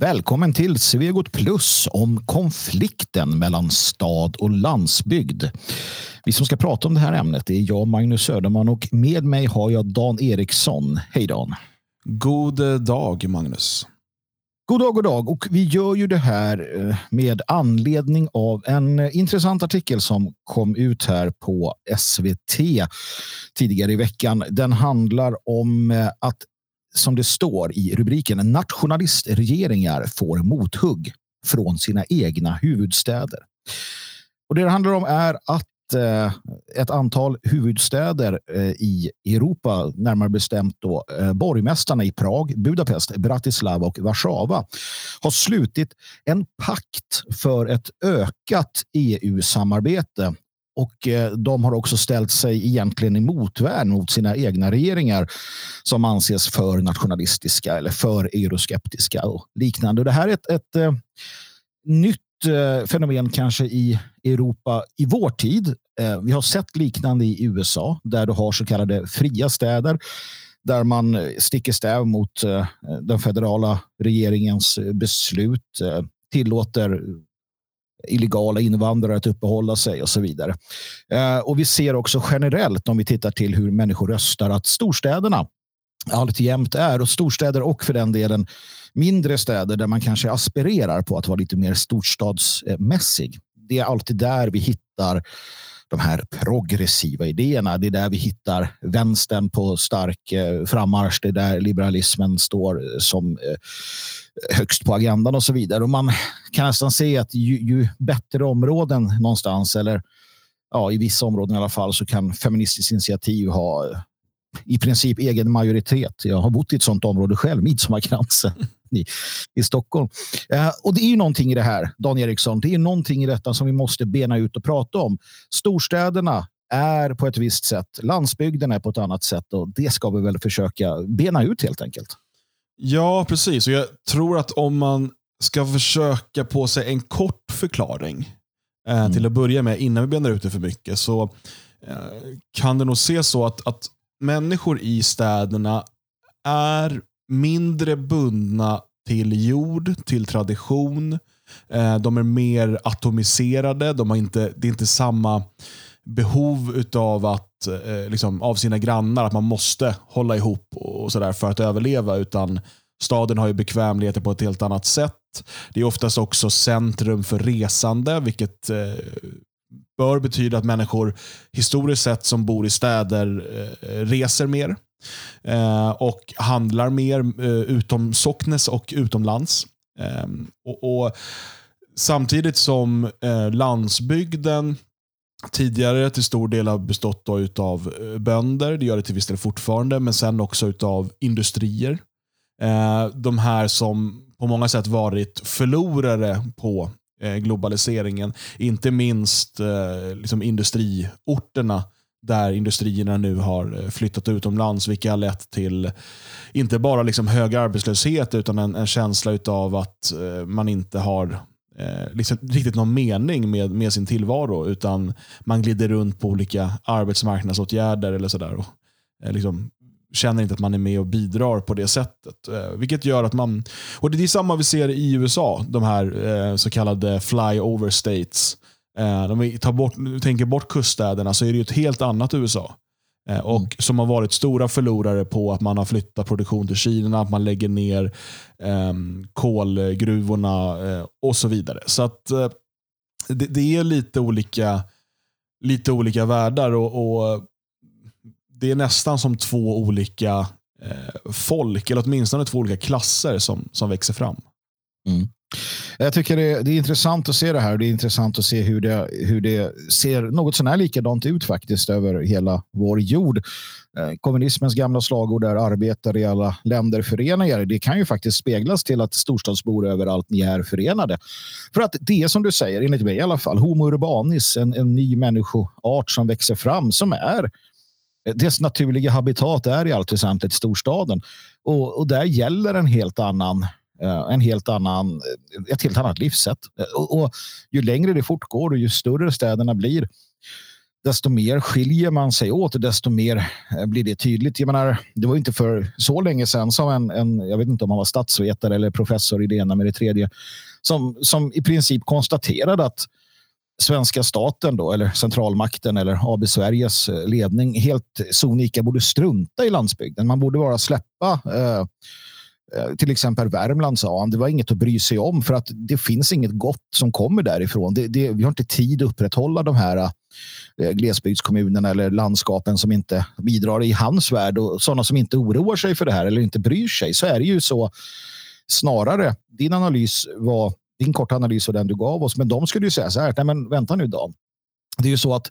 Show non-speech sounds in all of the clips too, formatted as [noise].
Välkommen till Svegot Plus om konflikten mellan stad och landsbygd. Vi som ska prata om det här ämnet är jag, Magnus Söderman och med mig har jag Dan Eriksson. Hej Dan! God dag Magnus! God dag, god dag. Och vi gör ju det här eh, med anledning av en intressant artikel som kom ut här på SVT tidigare i veckan. Den handlar om eh, att som det står i rubriken, nationalistregeringar får mothugg från sina egna huvudstäder. Och det det handlar om är att eh, ett antal huvudstäder eh, i Europa, närmare bestämt då eh, borgmästarna i Prag, Budapest, Bratislava och Warszawa har slutit en pakt för ett ökat EU-samarbete och eh, de har också ställt sig egentligen i motvärn mot sina egna regeringar som anses för nationalistiska eller för euroskeptiska och liknande. Det här är ett, ett, ett nytt eh, fenomen kanske i Europa i vår tid. Vi har sett liknande i USA där du har så kallade fria städer där man sticker stäv mot den federala regeringens beslut tillåter illegala invandrare att uppehålla sig och så vidare. Eh, och vi ser också generellt om vi tittar till hur människor röstar att storstäderna alltjämt är och storstäder och för den delen mindre städer där man kanske aspirerar på att vara lite mer storstadsmässig. Det är alltid där vi hittar de här progressiva idéerna. Det är där vi hittar vänstern på stark eh, frammarsch. Det är där liberalismen står eh, som eh, högst på agendan och så vidare. Och man kan nästan se att ju, ju bättre områden någonstans eller ja, i vissa områden i alla fall så kan Feministiskt initiativ ha i princip egen majoritet. Jag har bott i ett sådant område själv, Midsommarkransen i, i Stockholm. Eh, och det är ju någonting i det här, Dan Eriksson. Det är någonting i detta som vi måste bena ut och prata om. Storstäderna är på ett visst sätt, landsbygden är på ett annat sätt och det ska vi väl försöka bena ut helt enkelt. Ja, precis. Och jag tror att om man ska försöka på sig en kort förklaring eh, mm. till att börja med, innan vi benar ut det för mycket, så eh, kan det nog se så att, att människor i städerna är mindre bundna till jord, till tradition. Eh, de är mer atomiserade. De har inte, det är inte samma behov utav att, eh, liksom, av sina grannar, att man måste hålla ihop och sådär för att överleva. Utan staden har ju bekvämligheter på ett helt annat sätt. Det är oftast också centrum för resande, vilket eh, bör betyda att människor historiskt sett som bor i städer reser mer. Eh, och handlar mer eh, utom Socknes och utomlands. Eh, och, och, Samtidigt som eh, landsbygden tidigare till stor del har bestått av eh, bönder, det gör det till viss del fortfarande, men sen också av industrier. Eh, de här som på många sätt varit förlorare på eh, globaliseringen. Inte minst eh, liksom industriorterna där industrierna nu har eh, flyttat utomlands, vilket har lett till inte bara liksom hög arbetslöshet utan en, en känsla av att eh, man inte har eh, liksom riktigt någon mening med, med sin tillvaro, utan man glider runt på olika arbetsmarknadsåtgärder eller sådär. Och, eh, liksom, känner inte att man är med och bidrar på det sättet. Eh, vilket gör att man, och det är samma vi ser i USA, de här eh, så kallade flyover states Eh, de vi tar bort, tänker bort kuststäderna så är det ett helt annat USA. Eh, och mm. Som har varit stora förlorare på att man har flyttat produktion till Kina, att man lägger ner eh, kolgruvorna eh, och så vidare. Så att eh, det, det, är lite olika, lite olika världar och, och det är nästan som två olika eh, folk, eller åtminstone två olika klasser som, som växer fram. Mm. Jag tycker det, det, är intressant att se det här. Det är intressant att se hur det, hur det ser något sånär likadant ut faktiskt över hela vår jord. Eh, kommunismens gamla slagord är arbetare i alla länder förena er. Det kan ju faktiskt speglas till att storstadsbor överallt ni är förenade. För att det är som du säger, enligt mig i alla fall, homo urbanis, en, en ny människoart som växer fram som är eh, dess naturliga habitat är i allt väsentligt storstaden. Och, och där gäller en helt annan Eh, Eh, en helt annan, eh, ett helt annat livssätt. Eh, och, och, ju längre det fortgår och ju större städerna blir desto mer skiljer man sig åt, och desto mer blir det tydligt. Jag menar, det var inte för så länge sedan som en, en, jag vet inte om han var statsvetare eller professor i det ena med det tredje, som, som i princip konstaterade att svenska staten då, eller centralmakten eller AB Sveriges ledning helt sonika borde strunta i landsbygden. Man borde bara släppa Eh, Eh, till exempel Värmland sa han, det var inget att bry sig om för att det finns inget gott som kommer därifrån. Det, det, vi har inte tid att upprätthålla de här eh, glesbygdskommunerna eller landskapen som inte bidrar i hans värld och sådana som inte oroar sig för det här eller inte bryr sig. Så är det ju så snarare. Din analys var din korta analys och den du gav oss, men de skulle ju säga så här, nej men vänta nu Dan. Det är ju så att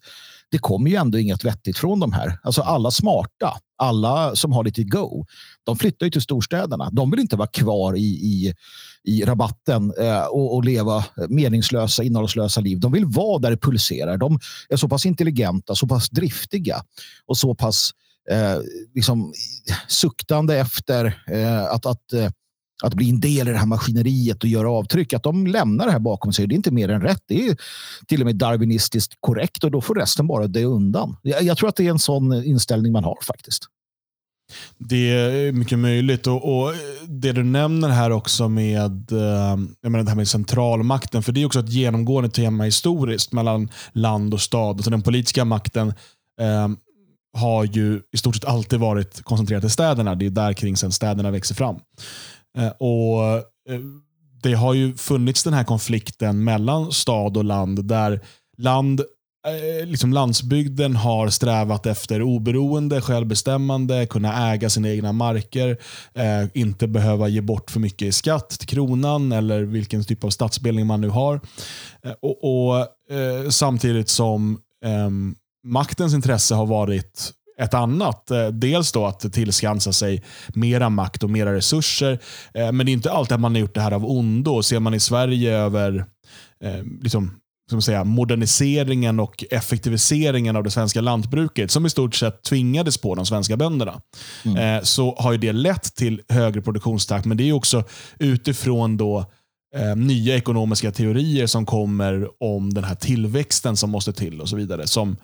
det kommer ju ändå inget vettigt från de här. Alltså alla smarta, alla som har lite go, de flyttar ju till storstäderna. De vill inte vara kvar i, i, i rabatten eh, och, och, leva meningslösa, innehållslösa liv. De vill vara där det pulserar. De är så pass intelligenta, så pass driftiga och så pass eh, liksom, suktande efter eh, att, att eh, att bli en del i det här maskineriet och göra avtryck, att de lämnar det här bakom sig. Det är inte mer än rätt. Det är till och med darwinistiskt korrekt och då får resten bara dö undan. Jag, jag tror att det är en sån inställning man har faktiskt. Det är mycket möjligt. Och, och, Det du nämner här också med, eh, jag menar det här med centralmakten, för det är också ett genomgående tema historiskt mellan land och stad. Alltså den politiska makten eh, har ju i stort sett alltid varit koncentrerad till städerna. Det är där kring sen städerna växer fram. Eh, och eh, Det har ju funnits den här konflikten mellan stad och land där land eh, liksom landsbygden har strävat efter oberoende, självbestämmande, kunna äga sina egna marker, eh, inte behöva ge bort för mycket i skatt till kronan eller vilken typ av statsbildning man nu har. Eh, och, och eh, Samtidigt som ehm, maktens intresse har varit ett annat. Eh, dels då att tillskansa sig mera makt och mera resurser. Eh, men det är inte alltid att man har gjort det här av ondo. Ser man i Sverige över eh, liksom, som säga, moderniseringen och effektiviseringen av det svenska lantbruket, som i stort sett tvingades på de svenska bönderna, mm. så har ju det lett till högre produktionstakt. Men det är också utifrån då eh, nya ekonomiska teorier som kommer om den här tillväxten som måste till och så vidare. Som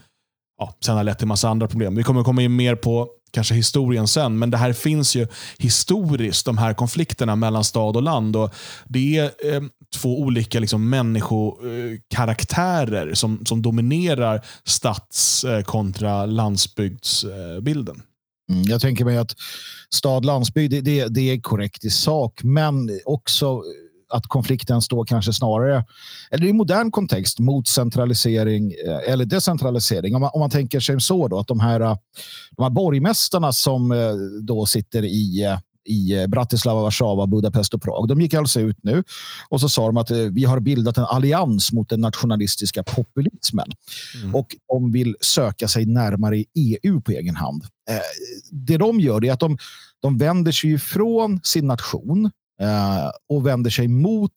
ja, sen har lett till massa andra problem. Vi kommer komma in mer på kanske historien sen, men det här finns ju historiskt, de här konflikterna mellan stad och land. Och Det är eh, två olika liksom, människokaraktärer som, som dominerar stads eh, kontra landsbygdsbilden. Mm, jag tänker mig att stad-landsbygd, det, det, det är korrekt i sak, men också att konflikten står kanske snarare, eller i modern kontext, mot centralisering eh, eller decentralisering. Om man, om man tänker sig så då, att de här, de här borgmästarna som eh, då sitter i eh, i Bratislava, Warszawa, Budapest och Prag. De gick alltså ut nu och så sa de att vi har bildat en allians mot den nationalistiska populismen. Mm. Och de vill söka sig närmare EU på egen hand. Det de gör är att de, de vänder sig ifrån sin nation Eh, och vänder sig mot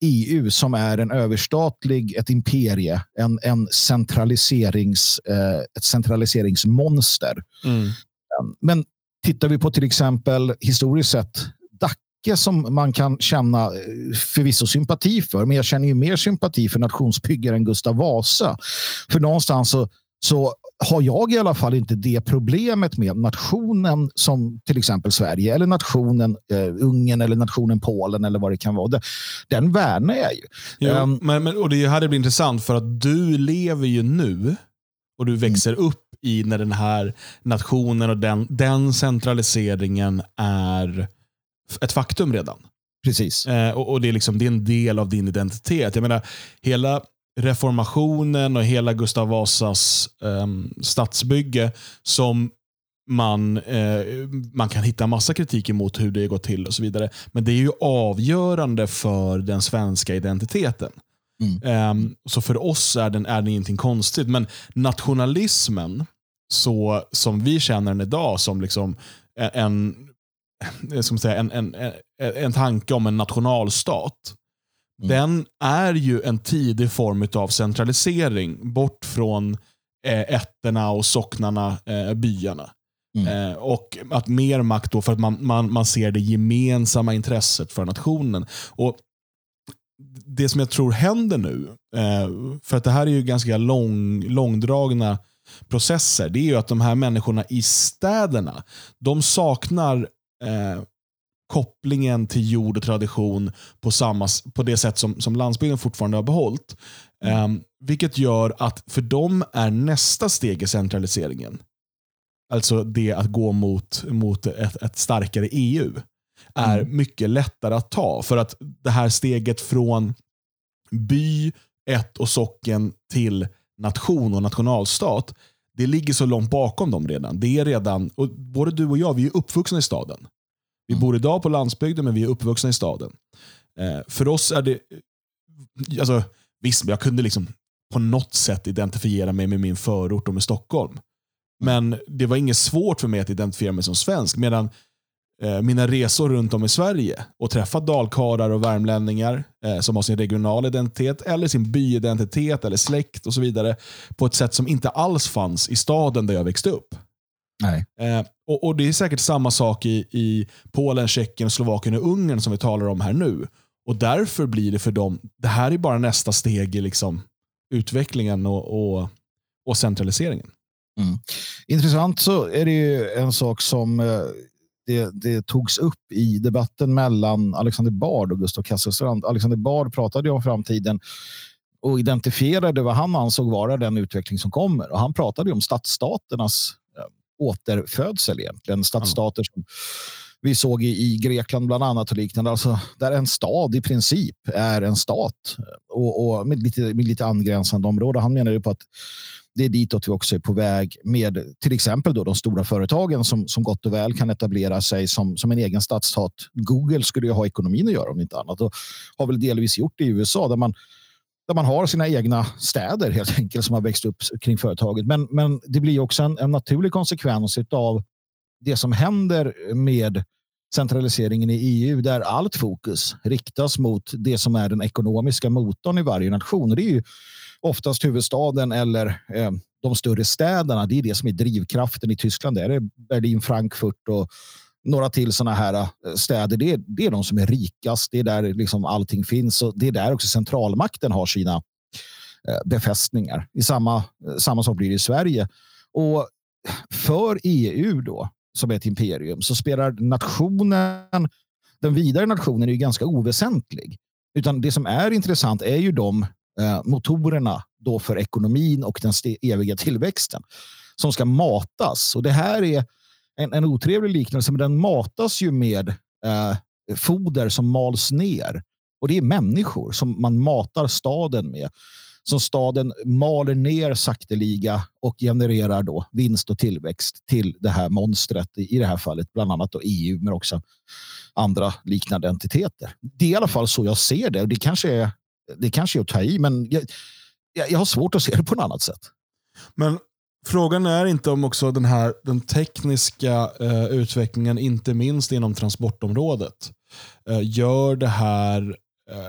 EU som är en överstatlig, ett imperie, en, en centraliserings, uh, ett centraliseringsmonster. Mm. Um, men tittar vi på till exempel historiskt sett Dacke som man kan känna eh, förvisso sympati för, men jag känner ju mer sympati för nationsbyggaren Gustav Vasa. För någonstans så, så har jag i alla fall inte det problemet med nationen som till exempel Sverige eller nationen eh, Ungern eller nationen Polen eller vad det kan vara. Den, värnar jag ju. Jo, um, men, men, och Det här blir intressant för att du lever ju nu och du växer mm. upp i när den här nationen och den, den centraliseringen är ett faktum redan. Precis. Eh, och, och det, är liksom, det är en del av din identitet. Jag menar, hela reformationen och hela Gustav Vasas um, stadsbygge som man, eh, man kan hitta massa kritik emot hur det går till och så vidare. Men det är ju avgörande för den svenska identiteten. Mm. Um, så för oss är, den, är det ingenting konstigt. Men nationalismen, så som vi känner den idag, som liksom en, som säga, en, en, en, en tanke om en nationalstat, Mm. Den är ju en tidig form av centralisering bort från eh, ätterna och socknarna, eh, byarna. Mm. Eh, och att mer makt då för att man, man, man ser det gemensamma intresset för nationen. Och det som jag tror händer nu, eh, för att det här är ju ganska lång, långdragna processer, det är ju att de här människorna i städerna, de saknar eh, kopplingen till jord och tradition på, samma, på det sätt som, som landsbygden fortfarande har behållit. Um, vilket gör att för dem är nästa steg i centraliseringen, alltså det att gå mot, mot ett, ett starkare EU, är mm. mycket lättare att ta. För att det här steget från by, ett och socken till nation och nationalstat, det ligger så långt bakom dem redan. Det är redan, och både du och jag, vi är uppvuxna i staden. Vi bor idag på landsbygden, men vi är uppvuxna i staden. Eh, för oss är det... Alltså, visst, jag kunde liksom på något sätt identifiera mig med min förort och med Stockholm. Men det var inget svårt för mig att identifiera mig som svensk. Medan eh, mina resor runt om i Sverige och träffa dalkarlar och värmlänningar eh, som har sin regionala identitet eller sin byidentitet eller släkt och så vidare på ett sätt som inte alls fanns i staden där jag växte upp. Eh, och, och, Det är säkert samma sak i, i Polen, Tjeckien, Slovakien och Ungern som vi talar om här nu. Och Därför blir det för dem, det här är bara nästa steg i liksom utvecklingen och, och, och centraliseringen. Mm. Intressant så är det ju en sak som eh, det, det togs upp i debatten mellan Alexander Bard och Gustav Kasselstrand. Alexander Bard pratade om framtiden och identifierade vad han ansåg vara den utveckling som kommer. Och han pratade om stadsstaternas återfödsel egentligen. Stadsstater som vi såg i, Grekland bland annat och liknande. Alltså, där en stad i princip är en stat och, och med, lite, med lite angränsande områden. Han menar ju på att det är ditåt vi också är på väg med till exempel då de stora företagen som, som gott och väl kan etablera sig som, som en egen stadsstat. Google skulle ju ha ekonomin att göra om inte annat och har väl delvis gjort det i USA där man där man har sina egna städer helt enkelt som har växt upp kring företaget. Men, men det blir också en, en naturlig konsekvens av det som händer med centraliseringen i EU där allt fokus riktas mot det som är den ekonomiska motorn i varje nation. Det är ju oftast huvudstaden eller eh, de större städerna. Det är det som är drivkraften i Tyskland. Det är Berlin, Frankfurt och några till sådana här eh, städer. Det är, det är de som är rikast. Det är där liksom allting finns och det är där också centralmakten har sina eh, befästningar. I samma, eh, samma sak blir det i Sverige. Och för EU då, som är ett imperium, så spelar nationen, den vidare nationen är ju ganska oväsentlig. Utan det som är intressant är ju de eh, motorerna då för ekonomin och den eviga tillväxten som ska matas. Och det här är en, en otrevlig liknelse, men den matas ju med eh, foder som mals ner. Och det är människor som man matar staden med. Som staden maler ner sakteliga och genererar då vinst och tillväxt till det här monstret. I det här fallet bland annat då EU, men också andra liknande entiteter. Det är i alla fall så jag ser det. och Det kanske är, det kanske är att ta i, men jag, jag har svårt att se det på något annat sätt. Men Frågan är inte om också den här den tekniska eh, utvecklingen, inte minst inom transportområdet, eh, gör det här eh,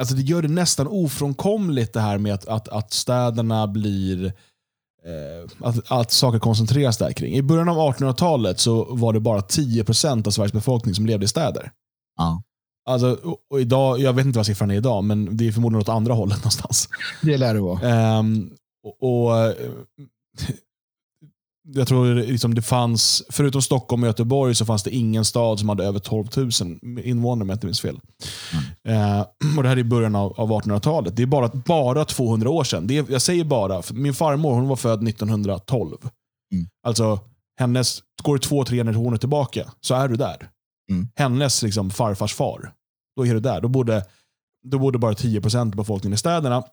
alltså det gör det nästan ofrånkomligt det här med att, att, att städerna blir eh, att, att saker koncentreras där kring. I början av 1800-talet så var det bara 10% av Sveriges befolkning som levde i städer. Ja. Alltså, och, och idag, jag vet inte vad siffran är idag, men det är förmodligen åt andra hållet någonstans. Det lär det vara. Um, och, och jag tror liksom det fanns, förutom Stockholm och Göteborg, så fanns det ingen stad som hade över 12 000 invånare om jag inte minns fel. Mm. Eh, och Det här är i början av, av 1800-talet. Det är bara, bara 200 år sedan. Det är, jag säger bara, min farmor hon var född 1912. Mm. Alltså, hennes, går det två, tre generationer tillbaka så är du där. Mm. Hennes liksom, farfars far, då är du där. Då bodde, då bodde bara 10% av befolkningen i städerna.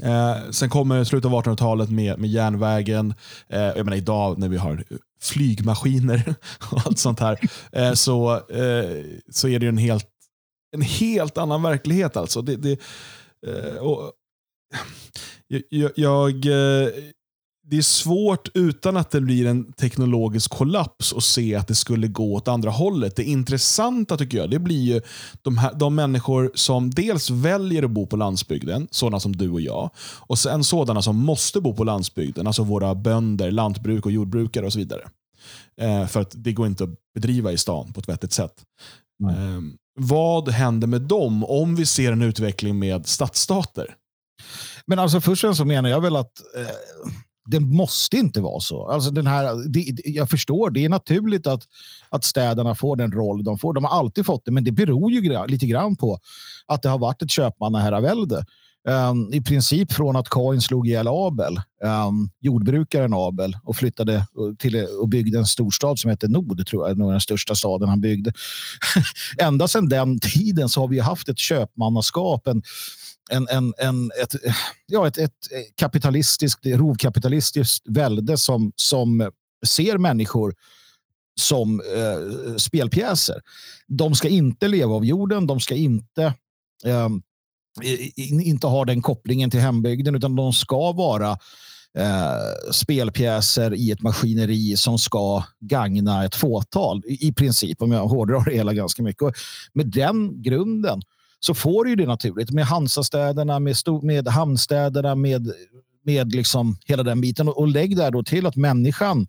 Eh, sen kommer slutet av 1800-talet med, med järnvägen. Eh, jag menar idag när vi har flygmaskiner [laughs] och allt sånt här. Eh, så, eh, så är det en helt, en helt annan verklighet. alltså. Det, det eh, och, jag, jag, eh, det är svårt utan att det blir en teknologisk kollaps och se att det skulle gå åt andra hållet. Det intressanta tycker jag, det blir ju de, här, de människor som dels väljer att bo på landsbygden, sådana som du och jag, och sen sådana som måste bo på landsbygden, alltså våra bönder, lantbruk och jordbrukare och så vidare. Eh, för att det går inte att bedriva i stan på ett vettigt sätt. Mm. vad händer med dem om vi ser en utveckling med stadsstater? Men alltså först och främst så menar jag väl att eh, det måste inte vara så. Alltså den här, det, jag förstår, det är naturligt att, att städerna får den roll de får. De har alltid fått det, men det beror ju lite grann på att det har varit ett köpmannaherravälde. Um, I princip från att Kain slog ihjäl Abel, um, jordbrukaren Abel, och flyttade eh, till eh, och byggde en storstad som heter Nod, tror jag, den största staden han byggde. [laughs] Ända sedan den tiden så har vi haft ett köpmannaskap, en, en, en, en, ett, ja, ett, ett eh, kapitalistiskt, rovkapitalistiskt välde som, som ser människor som eh, spelpjäser. De ska inte leva av jorden, de ska inte eh, inte har den kopplingen till hembygden utan de ska vara eh, spelpjäser i ett maskineri som ska gagna ett fåtal i, i princip om jag hårdrar det hela ganska mycket. Och med den grunden så får du det naturligt med Hansastäderna, med, med hamnstäderna, med, med liksom hela den biten. Och, och lägg där då till att människan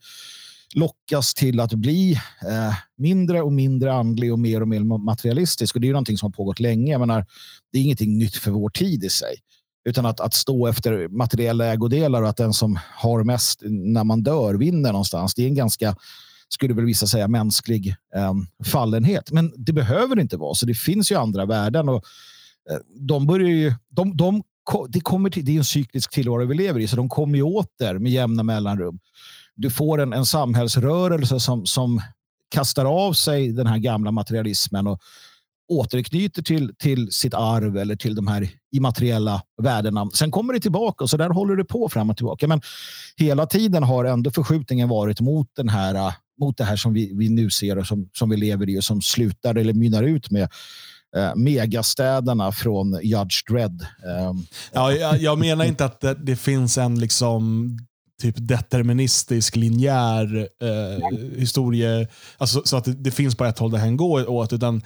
lockas till att bli eh, mindre och mindre andlig och mer och mer materialistisk. Och det är ju någonting som har pågått länge. Jag menar, det är ingenting nytt för vår tid i sig. Utan att, att stå efter materiella ägodelar och att den som har mest när man dör vinner någonstans. Det är en ganska, skulle väl vissa säga, mänsklig eh, fallenhet. Men det behöver inte vara så. Det finns ju andra värden. Och, eh, de börjar ju, de, de, det, kommer till, det är en cyklisk tillvaro vi lever i, så de kommer ju åter med jämna mellanrum du får en, en samhällsrörelse som, som kastar av sig den här gamla materialismen och återknyter till, till sitt arv eller till de här immateriella värdena. Sen kommer det tillbaka och så där håller det på fram och tillbaka. Men hela tiden har ändå förskjutningen varit mot, den här, mot det här som vi, vi nu ser och som, som vi lever i och som slutar eller mynnar ut med eh, megastäderna från Judge Dredd. Eh, ja, jag, jag, menar inte att det, det finns en liksom typ deterministisk, linjär eh, historie. Alltså, så att det, det, finns bara ett håll det här går åt. Utan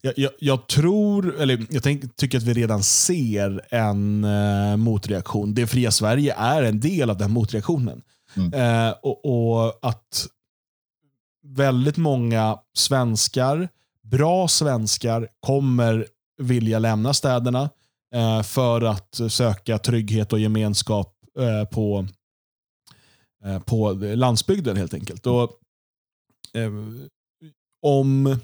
jag, jag, jag tror, eller jag tänk, tycker att vi redan ser en eh, motreaktion. Det fria Sverige är en del av den motreaktionen. Mm. Eh, och, och, att väldigt många svenskar, bra svenskar, kommer vilja lämna städerna eh, för att söka trygghet och gemenskap eh, på Eh, på landsbygden helt enkelt. Och, eh, om,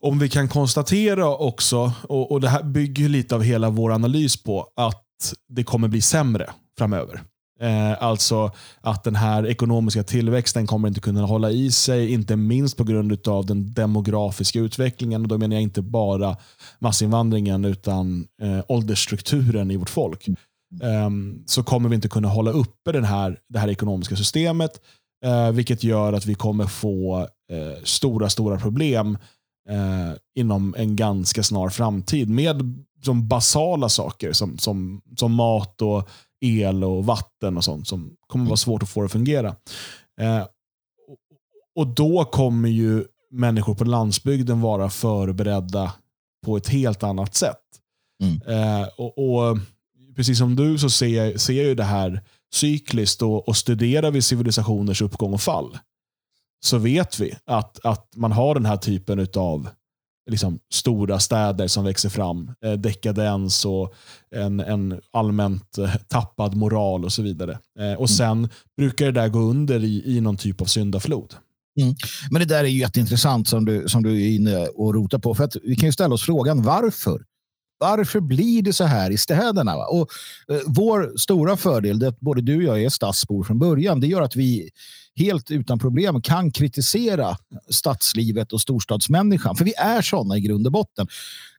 om vi kan konstatera också, och, och det här bygger lite av hela vår analys på, att det kommer bli sämre framöver. Eh, alltså att den här ekonomiska tillväxten kommer inte kunna hålla i sig, inte minst på grund av den demografiska utvecklingen. Och då menar jag inte bara massinvandringen utan eh, åldersstrukturen i vårt folk. Ehm, så kommer vi inte kunna hålla uppe den här, det här ekonomiska systemet. Uh, vilket gör att vi kommer få uh, stora, stora problem uh, inom en ganska snar framtid med som basala saker som, som, som mat, och el och vatten och sånt som kommer vara svårt att få det att fungera. och Då kommer ju människor på landsbygden vara förberedda på ett helt annat sätt. Mm. och, och precis som du så ser jag, ser jag ju det här cykliskt och, och studerar vi civilisationers uppgång och fall så vet vi att, att man har den här typen av liksom, stora städer som växer fram. Eh, dekadens och en, en allmänt eh, tappad moral och så vidare. Eh, och mm. Sen brukar det där gå under i, i någon typ av syndaflod. Mm. Men det där är ju jätteintressant som du, som du är inne och rotar på. För att vi kan ju ställa oss frågan varför varför blir det så här i städerna? Va? Och, eh, vår stora fördel, det att både du och jag är stadsbor från början, det gör att vi helt utan problem kan kritisera stadslivet och storstadsmänniskan. För vi är sådana i grund och botten.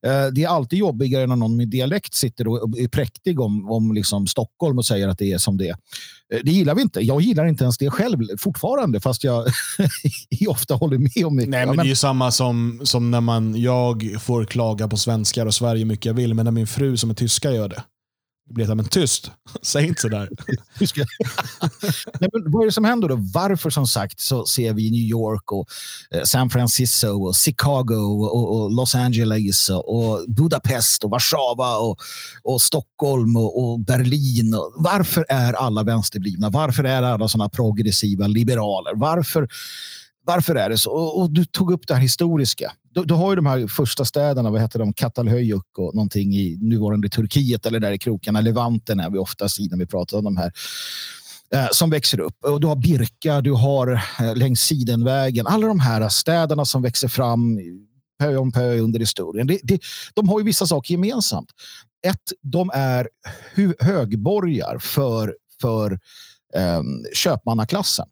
Eh, det är alltid jobbigare när någon med dialekt sitter och är präktig om, om liksom Stockholm och säger att det är som det är. Eh, det gillar vi inte. Jag gillar inte ens det själv fortfarande, fast jag [laughs] ofta håller med om det. Nej, men det är ju samma som, som när man, jag får klaga på svenskar och Sverige mycket jag vill, men när min fru som är tyska gör det. Det blir men tyst, [laughs] säg inte sådär. [laughs] Nej, men vad är det som händer då? Varför som sagt så ser vi New York och eh, San Francisco och Chicago och, och Los Angeles och Budapest och Warszawa och, och Stockholm och, och Berlin. Varför är alla vänsterblivna? Varför är alla sådana progressiva liberaler? Varför varför är det så? Och, och, du tog upp det här historiska du, du, har ju de här första städerna, vad heter de, Katalhöyük och någonting i nuvarande Turkiet eller där i krokarna. Levanten är vi oftast i när vi pratar om de här eh, som växer upp. Och du har Birka, du har eh, längs Sidenvägen. Alla de här städerna som växer fram pö om pö under historien. Det, det, de har ju vissa saker gemensamt. Ett, de är högborgar för, för eh, köpmannaklassen.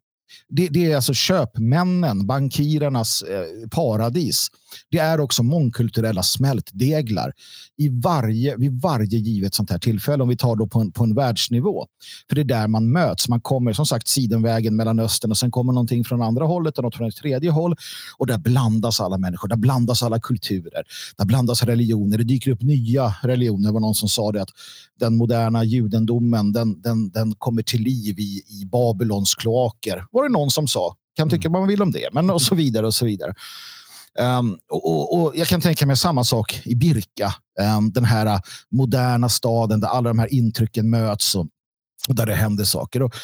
Det, det, är alltså köpmännen, bankirernas eh, paradis. Det är också mångkulturella smältdeglar i varje, vid varje givet sånt här tillfälle. Om vi tar då på en, på en världsnivå. För det är där man möts. Man kommer som sagt sidenvägen mellan östern och sen kommer någonting från andra hållet och något från ett tredje håll. Och där blandas alla människor. Där blandas alla kulturer. Där blandas religioner. Det dyker upp nya religioner. Det var någon som sa det att den moderna judendomen den, den, den kommer till liv i, i Babylons kloaker. Var det någon som sa. Kan tycka mm. vad man vill om det. Men och så vidare och så vidare. Um, och, och, och, Jag kan tänka mig samma sak i Birka. Um, den här äh, moderna staden där alla de här intrycken möts och, och där det händer saker. Och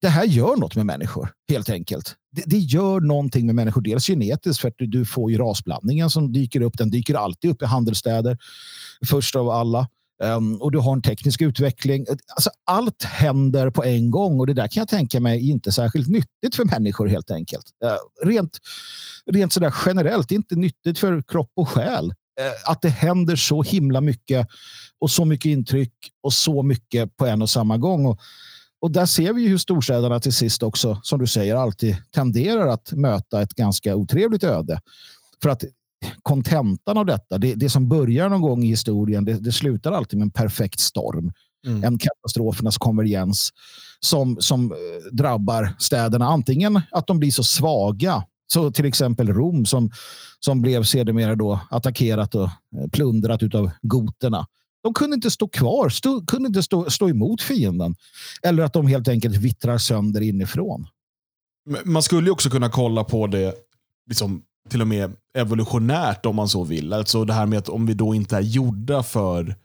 det här gör något med människor, helt enkelt. Det, det, gör någonting med människor. Dels genetiskt, för att du, du får ju rasblandningen som dyker upp. Den dyker alltid upp i handelsstäder, först av alla. Um, och du har en teknisk utveckling. Alltså, allt händer på en gång och det där kan jag tänka mig inte särskilt nyttigt för människor helt enkelt. Uh, rent rent sådär generellt, inte nyttigt för kropp och själ. Uh, att det händer så himla mycket och så mycket intryck och så mycket på en och samma gång. Och, och där ser vi hur storstäderna till sist också, som du säger, alltid tenderar att möta ett ganska otrevligt öde. För att kontentan av detta, det, det som börjar någon gång i historien, det, det slutar alltid med en perfekt storm. Mm. En katastrofernas konvergens som, som eh, drabbar städerna. Antingen att de blir så svaga, så till exempel Rom som, som blev sedermera då attackerat och eh, plundrat av goterna. De kunde inte stå kvar, stå, kunde inte stå, stå emot fienden. Eller att de helt enkelt vittrar sönder inifrån. Man skulle också kunna kolla på det liksom, till och med evolutionärt om man så vill. Alltså det här med att om vi då inte är gjorda för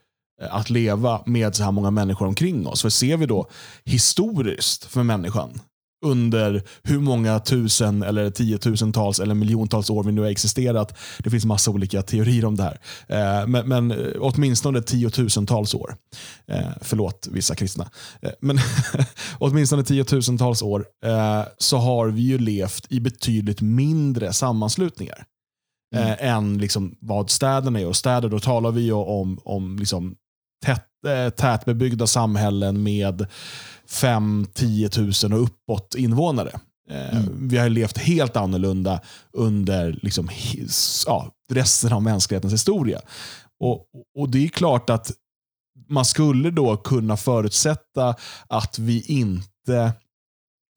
eh, att leva med så här många människor omkring oss. För ser vi då historiskt för människan under hur många tusen eller tiotusentals eller miljontals år vi nu har existerat. Det finns massa olika teorier om det här. Eh, men, men eh, åtminstone tiotusentals år. Förlåt vissa kristna. Men [laughs] åtminstone tiotusentals år så har vi ju levt i betydligt mindre sammanslutningar mm. eh, än liksom vad städerna är. Och städer, då talar vi om, om liksom tätt, eh, tätbebyggda samhällen med 5-10 000 och uppåt invånare. Eh, mm. Vi har levt helt annorlunda under liksom, ja, resten av mänsklighetens historia. Och, och Det är klart att man skulle då kunna förutsätta att vi inte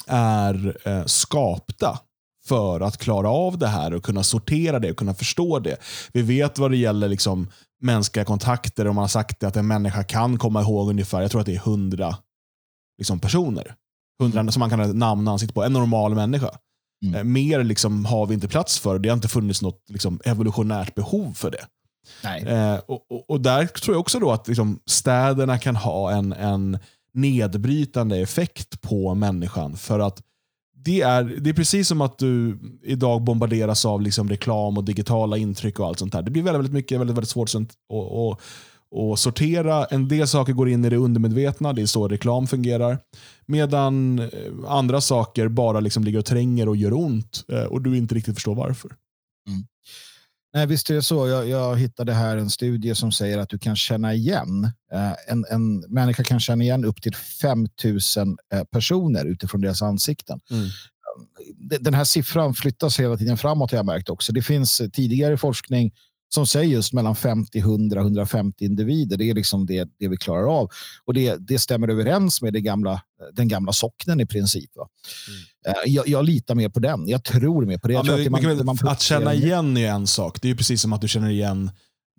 är eh, skapta för att klara av det här och kunna sortera det och kunna förstå det. Vi vet vad det gäller liksom mänskliga kontakter och man har sagt att en människa kan komma ihåg ungefär, jag tror att det är hundra liksom personer. Hundra mm. som man kan namna ansikte på. En normal människa. Mm. Eh, mer liksom har vi inte plats för. Det har inte funnits något liksom evolutionärt behov för det. Eh, och, och, och, Där tror jag också då att liksom städerna kan ha en, en nedbrytande effekt på människan. För att det är, det är precis som att du idag bombarderas av liksom reklam och digitala intryck och allt sånt där. Det blir väldigt, väldigt mycket väldigt, väldigt svårt att, och, och sortera. En del saker går in i det undermedvetna, det är så reklam fungerar. Medan eh, andra saker bara liksom ligger och tränger och gör ont eh, och du inte riktigt förstår varför. Mm. Nej, visst är det så. Jag, jag, hittade här en studie som säger att du kan känna igen eh, en, en människa kan känna igen upp till 5000 eh, personer utifrån deras ansikten. Mm. Den här siffran flyttas hela tiden framåt har jag märkt också. Det finns tidigare forskning som säger just mellan 50, 100, 150 individer. Det är liksom det, det vi klarar av. Och det, det stämmer överens med det gamla, den gamla socknen i princip. Mm. Eh, jag, jag, litar mer på den. Jag tror mer på det. Ja, att, man, man att känna igen är en sak. Det är precis som att du känner igen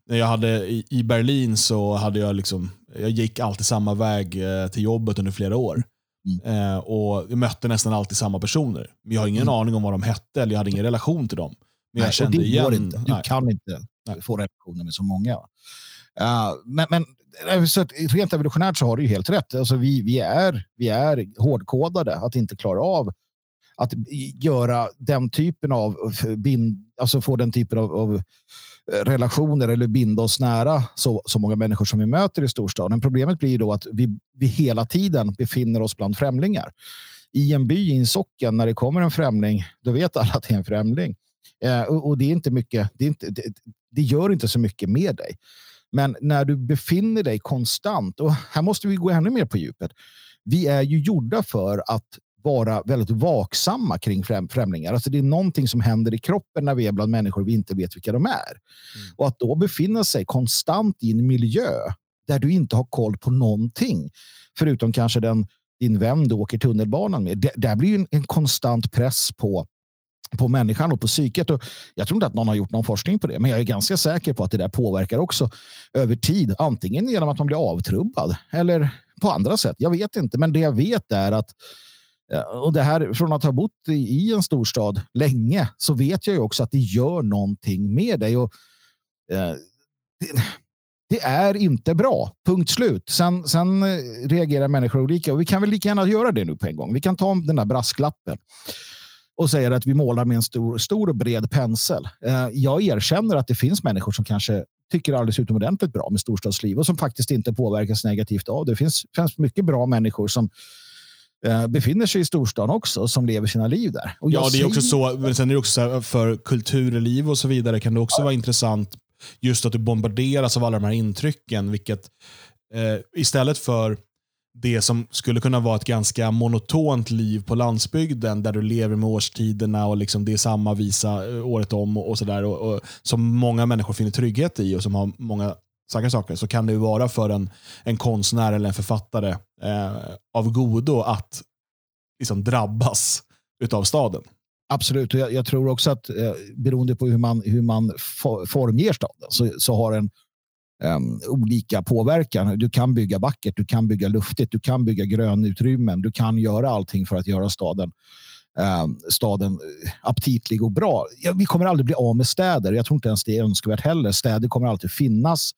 när jag hade i, Berlin så hade jag liksom, jag gick alltid samma väg eh, till jobbet under flera år. Mm. Eh, och Jag mötte nästan alltid samma personer. Men jag har ingen mm. aning om vad de hette eller jag hade ingen relation till dem. Men jag kände det igen. Inte. Du Nej. kan inte få relationer med så många. Uh, men, men eh, så att rent evolutionärt så har du ju helt rätt. Alltså vi, vi, är, vi är hårdkodade att inte klara av att göra den typen av, bind, alltså få den typen av, av eh, relationer eller binda oss nära så, så många människor som vi möter i storstaden. Problemet blir då att vi, vi hela tiden befinner oss bland främlingar. I en by, i en socken, när det kommer en främling, då vet alla att det är en främling. Eh, och, och, det är inte mycket, det, är inte, det, det gör inte så mycket med dig. Men när du befinner dig konstant, och här måste vi gå ännu mer på djupet. Vi är ju gjorda för att vara väldigt vaksamma kring främ främlingar. Alltså det är någonting som händer i kroppen när vi är bland människor vi inte vet vilka de är. Mm. Och att då befinna sig konstant i en miljö där du inte har koll på någonting, förutom kanske den, din vän du åker tunnelbanan med. Det, där blir en, en konstant press på på människan och på psyket. Och jag tror inte att någon har gjort någon forskning på det, men jag är ganska säker på att det där påverkar också över tid. Antingen genom att man blir avtrubbad eller på andra sätt. Jag vet inte, men det jag vet är att eh, och det här från att ha bott i en storstad länge så vet jag ju också att det gör någonting med dig. Och, eh, det, det, är inte bra. Punkt slut. Sen, sen eh, reagerar människor olika och vi kan väl lika gärna göra det nu på en gång. Vi kan ta den där brasklappen och säger att vi målar med en stor, stor och bred pensel. Eh, jag erkänner att det finns människor som kanske tycker alldeles utomordentligt bra med storstadsliv och som faktiskt inte påverkas negativt av det. Det finns, finns mycket bra människor som eh, befinner sig i storstan också som lever sina liv där. Och ja, det är också så. Men sen är det också så för kulturliv och så vidare kan det också ja. vara intressant just att du bombarderas av alla de här intrycken, vilket eh, istället för det som skulle kunna vara ett ganska monotont liv på landsbygden där du lever med årstiderna och liksom det är samma visa eh, året om och, och sådär. Och, och, som många människor finner trygghet i och som har många starka saker så kan det vara för en, en konstnär eller en författare eh, av godo att liksom drabbas utav staden. Absolut, och jag, jag tror också att eh, beroende på hur man, hur man formger staden så, så har en um, olika påverkan. Du kan bygga vackert, du kan bygga luftigt, du kan bygga grönutrymmen, du kan göra allting för att göra staden um, staden eh, aptitlig och bra. Ja, vi kommer aldrig bli av med städer. Jag tror inte ens det är önskvärt heller. Städer kommer alltid finnas.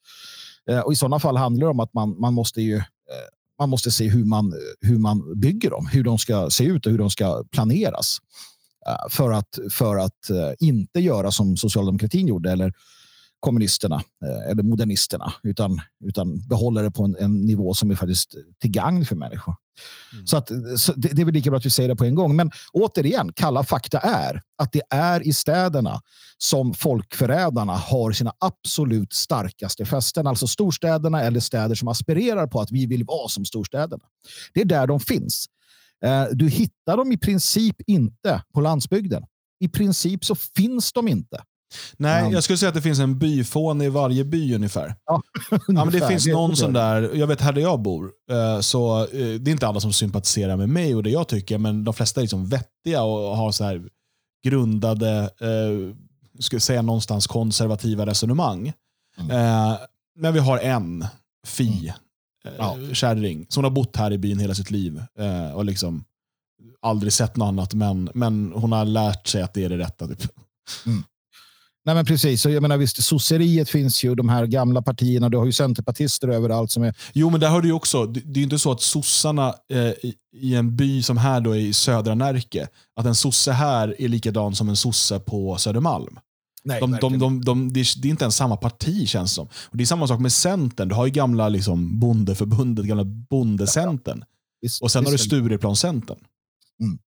Uh, och I sådana fall handlar det om att man, man måste ju uh, man måste se hur man, hur man bygger dem, hur de ska se ut och hur de ska planeras. För att, för att inte göra som socialdemokratin gjorde eller kommunisterna eh, eller modernisterna utan, utan behåller det på en, en nivå som är faktiskt till gagn för människor. Mm. Så, att, så det, det, är väl lika bra att vi säger det på en gång. Men återigen, kalla fakta är att det är i städerna som folkförrädarna har sina absolut starkaste fästen. Alltså storstäderna eller städer som aspirerar på att vi vill vara som storstäderna. Det är där de finns. Eh, du hittar dem i princip inte på landsbygden. I princip så finns de inte. Nej, um, jag skulle säga att det finns en byfåne i varje by ungefär. Ja, ungefär. [laughs] ja men det finns det någon sån där, jag vet här där jag bor, uh, så uh, det är inte alla som sympatiserar med mig och det jag tycker, men de flesta är liksom vettiga och har så här grundade, uh, skulle säga någonstans konservativa resonemang. Mm. Uh, men vi har en, Fi, mm. ja. kärring, som har bott här i byn hela sitt liv. och liksom aldrig sett något annat, men, men hon har lärt sig att det är det rätta. Typ. Mm. Nej, men precis. Så jag menar, visst, sosseriet finns ju, de här gamla partierna. Du har ju centerpartister överallt. Som är... Jo, men där har du också. Det är inte så att sossarna eh, i, en by som här då i södra Närke, att en sosse här är likadan som en sosse på Södermalm. Nej, de, de, de, de, det, är, inte ens samma parti känns som. Och Det är samma sak med Centern. Du har ju gamla liksom, bondeförbundet, gamla bondecentern. Ja, och sen har du Stureplanscentern. Mm.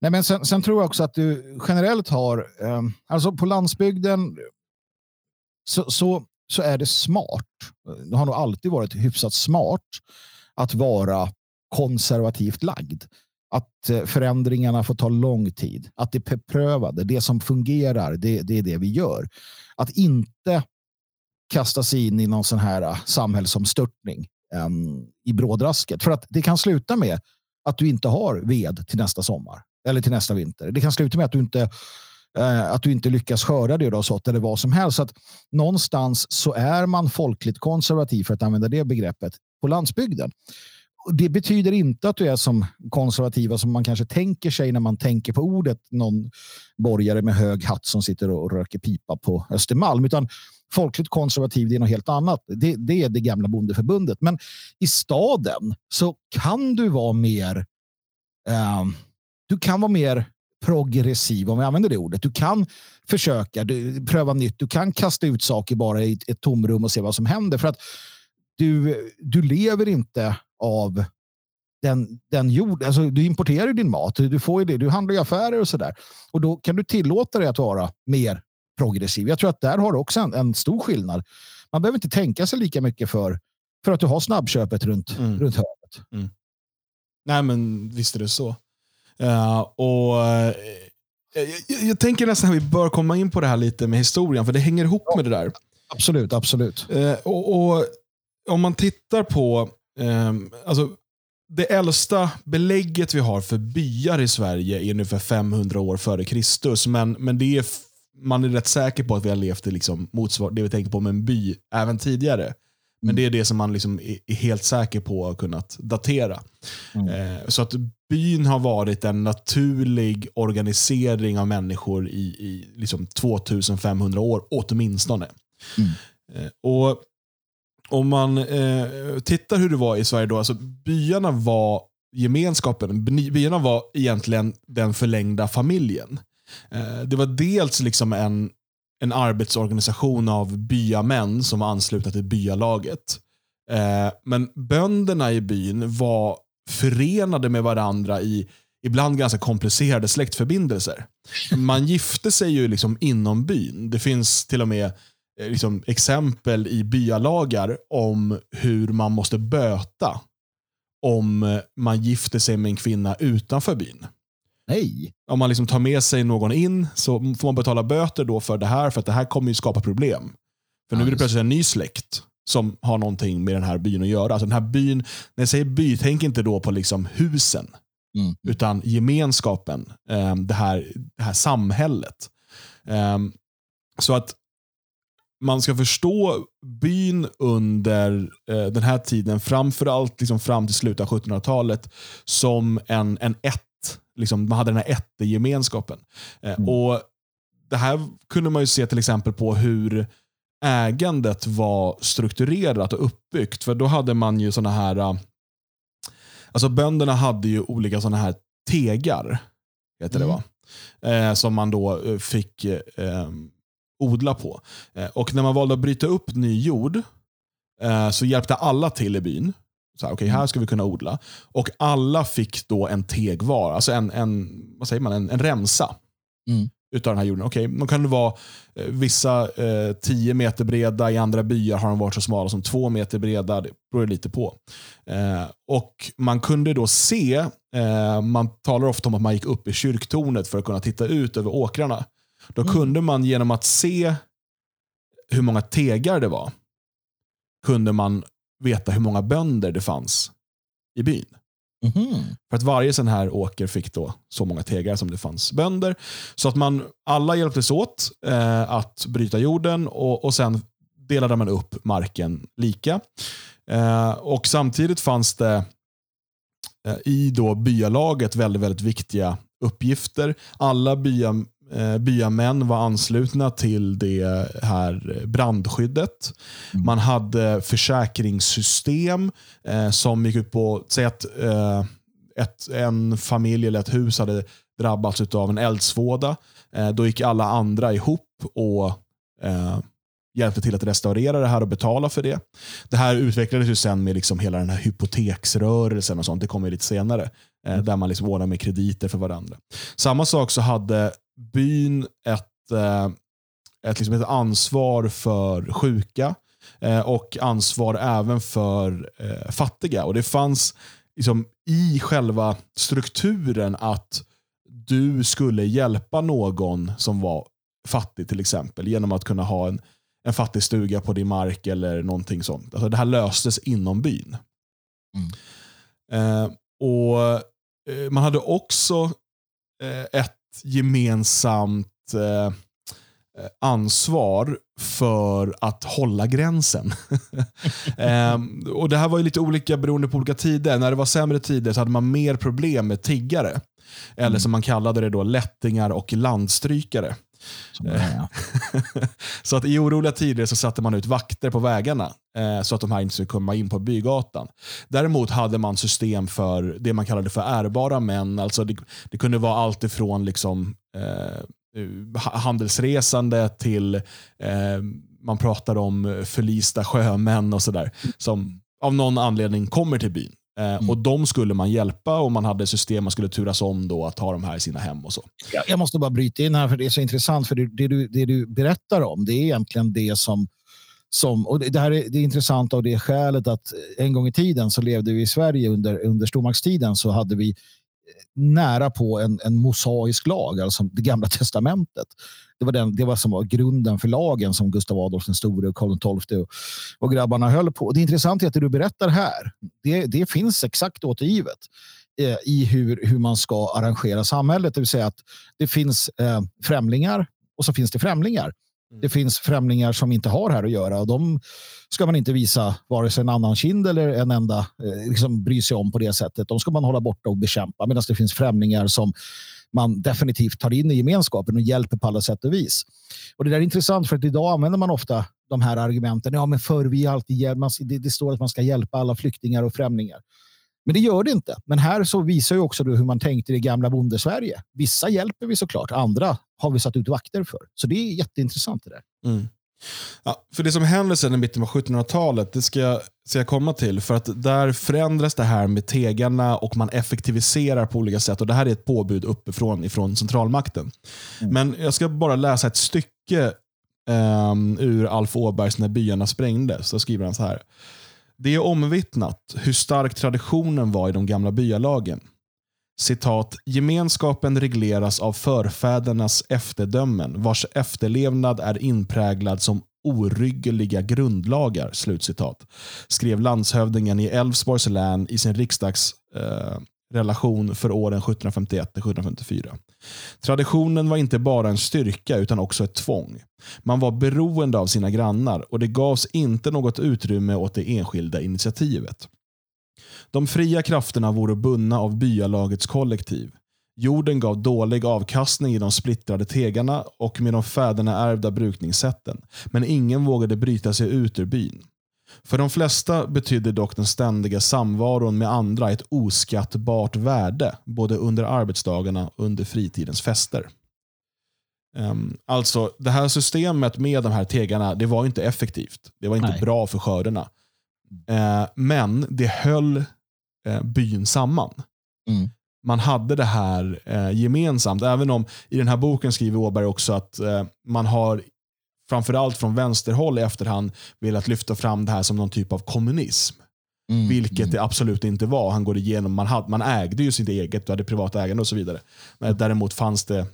Nej, men sen, sen, tror jag också att du generellt har, eh, alltså på landsbygden så, så, så är det smart. Det har nog alltid varit hyfsat smart att vara konservativt lagd. Att eh, förändringarna får ta lång tid. Att det är beprövade, det som fungerar, det, det är det vi gör. Att inte kasta sig in i någon sån här uh, samhällsomstörtning um, i brådrasket. För att det kan sluta med att du inte har ved till nästa sommar. Eller till nästa vinter. Det kan sluta med att du inte eh, att du inte lyckas skörda det du har sått eller vad som helst. Så att någonstans så är man folkligt konservativ för att använda det begreppet på landsbygden. Det betyder inte att du är som konservativa som man kanske tänker sig när man tänker på ordet någon borgare med hög hatt som sitter och röker pipa på Östermalm. Utan folkligt konservativ det är något helt annat. Det, det är det gamla bondeförbundet. Men i staden så kan du vara mer eh, du kan vara mer progressiv, om vi använder det ordet. Du kan försöka, du, pröva nytt, du kan kasta ut saker bara i ett tomrum och se vad som händer. För att du, du lever inte av den, den jord, alltså du importerar din mat, du får ju det, du handlar i affärer och sådär. Och då kan du tillåta dig att vara mer progressiv. Jag tror att där har du också en, en stor skillnad. Man behöver inte tänka sig lika mycket för, för att du har snabbköpet runt, mm. runt hörnet. Mm. Nej, men visst är det så. Uh, och uh, jag, jag, tänker nästan att vi bör komma in på det här lite med historien, för det hänger ihop med det där. Absolut, absolut. Uh, och, och, Om man tittar på, um, alltså det äldsta belägget vi har för byar i Sverige är ungefär 500 år före Kristus. Men, men det är, man är rätt säker på att vi har levt i liksom motsvar, det vi tänker på med en by även tidigare. Men det är det som man liksom är helt säker på att ha kunnat datera. Mm. Eh, så att byn har varit en naturlig organisering av människor i, i liksom 2500 år åtminstone. Mm. Eh, och om man eh, tittar hur det var i Sverige då, alltså byarna var gemenskapen. Byarna var egentligen den förlängda familjen. Eh, det var dels liksom en, en arbetsorganisation av byamän som var anslutna till byalaget. Eh, men bönderna i byn var förenade med varandra i ibland ganska komplicerade släktförbindelser. Man gifte sig ju liksom inom byn. Det finns till och med eh, liksom, exempel i byalagar om hur man måste böta om eh, man gifter sig med en kvinna utanför byn. Nej. Om man liksom tar med sig någon in så får man betala böter då för det här, för att det här kommer ju skapa problem. För nu är det plötsligt en ny släkt som har någonting med den här byn att göra. Alltså den här byn, när jag säger by, tänk inte då på liksom husen, mm. utan gemenskapen, eh, det, här, det här samhället. Eh, så att man ska förstå byn under eh, den här tiden, framförallt liksom fram till slutet av 1700-talet, som en, en ett. Liksom, man hade den här ättegemenskapen. Eh, mm. och Det här kunde man ju se till exempel på hur ägandet var strukturerat och uppbyggt. För då hade man ju såna här, eh, alltså bönderna hade ju olika såna här tegar, heter mm. det va? Eh, som man då eh, fick eh, odla på. Eh, och när man valde att bryta upp ny jord så hjälpte alla till i byn. Så här, okay, här ska vi kunna odla. Och alla fick då en teg var, alltså en, en, vad säger man, en, en remsa. Mm. Utav den här jorden. Okay, då kan det vara eh, vissa eh, 10 meter breda, i andra byar har de varit så smala som två meter breda. Det beror lite på. Eh, och Man kunde då se, eh, man talar ofta om att man gick upp i kyrktornet för att kunna titta ut över åkrarna. Då mm. kunde man genom att se hur många tegar det var, kunde man veta hur många bönder det fanns i byn. Mm. För att varje sån här åker fick då så många tegar som det fanns bönder. Så att man alla hjälptes åt eh, att bryta jorden och, och sen delade man upp marken lika. Eh, och Samtidigt fanns det eh, i då byalaget väldigt, väldigt viktiga uppgifter. Alla bya, byamän var anslutna till det här brandskyddet. Mm. Man hade försäkringssystem eh, som gick ut på, säg att eh, ett, en familj eller ett hus hade drabbats av en eldsvåda. Eh, då gick alla andra ihop och eh, hjälpte till att restaurera det här och betala för det. Det här utvecklades ju sen med liksom hela den här hypoteksrörelsen och sånt. Det kommer lite senare. Eh, mm. Där man liksom ordnar med krediter för varandra. Samma sak så hade byn ett, eh, ett, liksom ett ansvar för sjuka eh, och ansvar även för eh, fattiga. Och Det fanns liksom i själva strukturen att du skulle hjälpa någon som var fattig till exempel genom att kunna ha en, en fattig stuga på din mark eller någonting sånt. Alltså det här löstes inom byn. Mm. Eh, och eh, Man hade också eh, ett gemensamt eh, ansvar för att hålla gränsen. [laughs] ehm, och Det här var ju lite olika beroende på olika tider. När det var sämre tider så hade man mer problem med tiggare. Eller mm. som man kallade det då, lättingar och landstrykare. [laughs] så att i oroliga tider så satte man ut vakter på vägarna eh, så att de här inte skulle komma in på bygatan. Däremot hade man system för det man kallade för ärbara män. Alltså det, det kunde vara allt ifrån liksom, eh, handelsresande till eh, man pratar om förlista sjömän och sådär. Som av någon anledning kommer till byn. Eh, mm. Och De skulle man hjälpa och man hade system man skulle turas om då att ha de här i sina hem. och så. Jag måste bara bryta in här för det är så intressant. för Det, det, du, det du berättar om det är egentligen det som som, och det här är, det är intressant av det skälet att en gång i tiden så levde vi i Sverige under, under stormaktstiden så hade vi nära på en, en mosaisk lag, alltså det gamla testamentet. Det var, den, det var som var grunden för lagen som Gustav Adolf den store och Karl XII och, och grabbarna höll på. Det intressanta är att det du berättar här, det, det finns exakt återgivet eh, i hur, hur man ska arrangera samhället. Det vill säga att det finns eh, främlingar och så finns det främlingar. Mm. Det finns främlingar som inte har här att göra och de ska man inte visa vare sig en annan kind eller en enda eh, liksom bry sig om på det sättet. De ska man hålla borta och bekämpa medan det finns främlingar som man definitivt tar in i gemenskapen och hjälper på alla sätt och vis. Och Det där är intressant för att idag använder man ofta de här argumenten. Ja, men förr vi alltid, det, det står att man ska hjälpa alla flyktingar och främlingar. Men det gör det inte. Men här så visar ju också hur man tänkte i det gamla bondesverige. Vissa hjälper vi såklart, andra har vi satt ut vakter för. Så det är jätteintressant det där. Mm. Ja, för Det som händer sen i mitten av 1700-talet, det ska jag, ska jag komma till. För att där förändras det här med tegarna och man effektiviserar på olika sätt. Och Det här är ett påbud uppifrån ifrån centralmakten. Mm. Men jag ska bara läsa ett stycke um, ur Alf Åbergs När byarna sprängdes. Så skriver han så här. Det är omvittnat hur stark traditionen var i de gamla byalagen. Citat, gemenskapen regleras av förfädernas efterdömen vars efterlevnad är inpräglad som oryggeliga grundlagar. Slutcitat, skrev landshövdingen i Älvsborgs län i sin riksdagsrelation eh, för åren 1751-1754. Traditionen var inte bara en styrka utan också ett tvång. Man var beroende av sina grannar och det gavs inte något utrymme åt det enskilda initiativet. De fria krafterna vore bundna av byalagets kollektiv. Jorden gav dålig avkastning i de splittrade tegarna och med de fäderna ärvda brukningssätten, men ingen vågade bryta sig ut ur byn. För de flesta betydde dock den ständiga samvaron med andra ett oskattbart värde, både under arbetsdagarna och under fritidens fester. Um, alltså, Det här systemet med de här tegarna, det var inte effektivt. Det var inte Nej. bra för skördarna. Uh, men det höll uh, byn samman. Mm. Man hade det här uh, gemensamt. Även om i den här boken skriver Åberg också att man har framförallt från vänsterhåll i efterhand velat lyfta fram det här som någon typ av kommunism. Mm, vilket mm. det absolut inte var. Han går igenom, man, hade, man ägde ju sitt eget, du hade privat ägande och så vidare. Men däremot fanns det,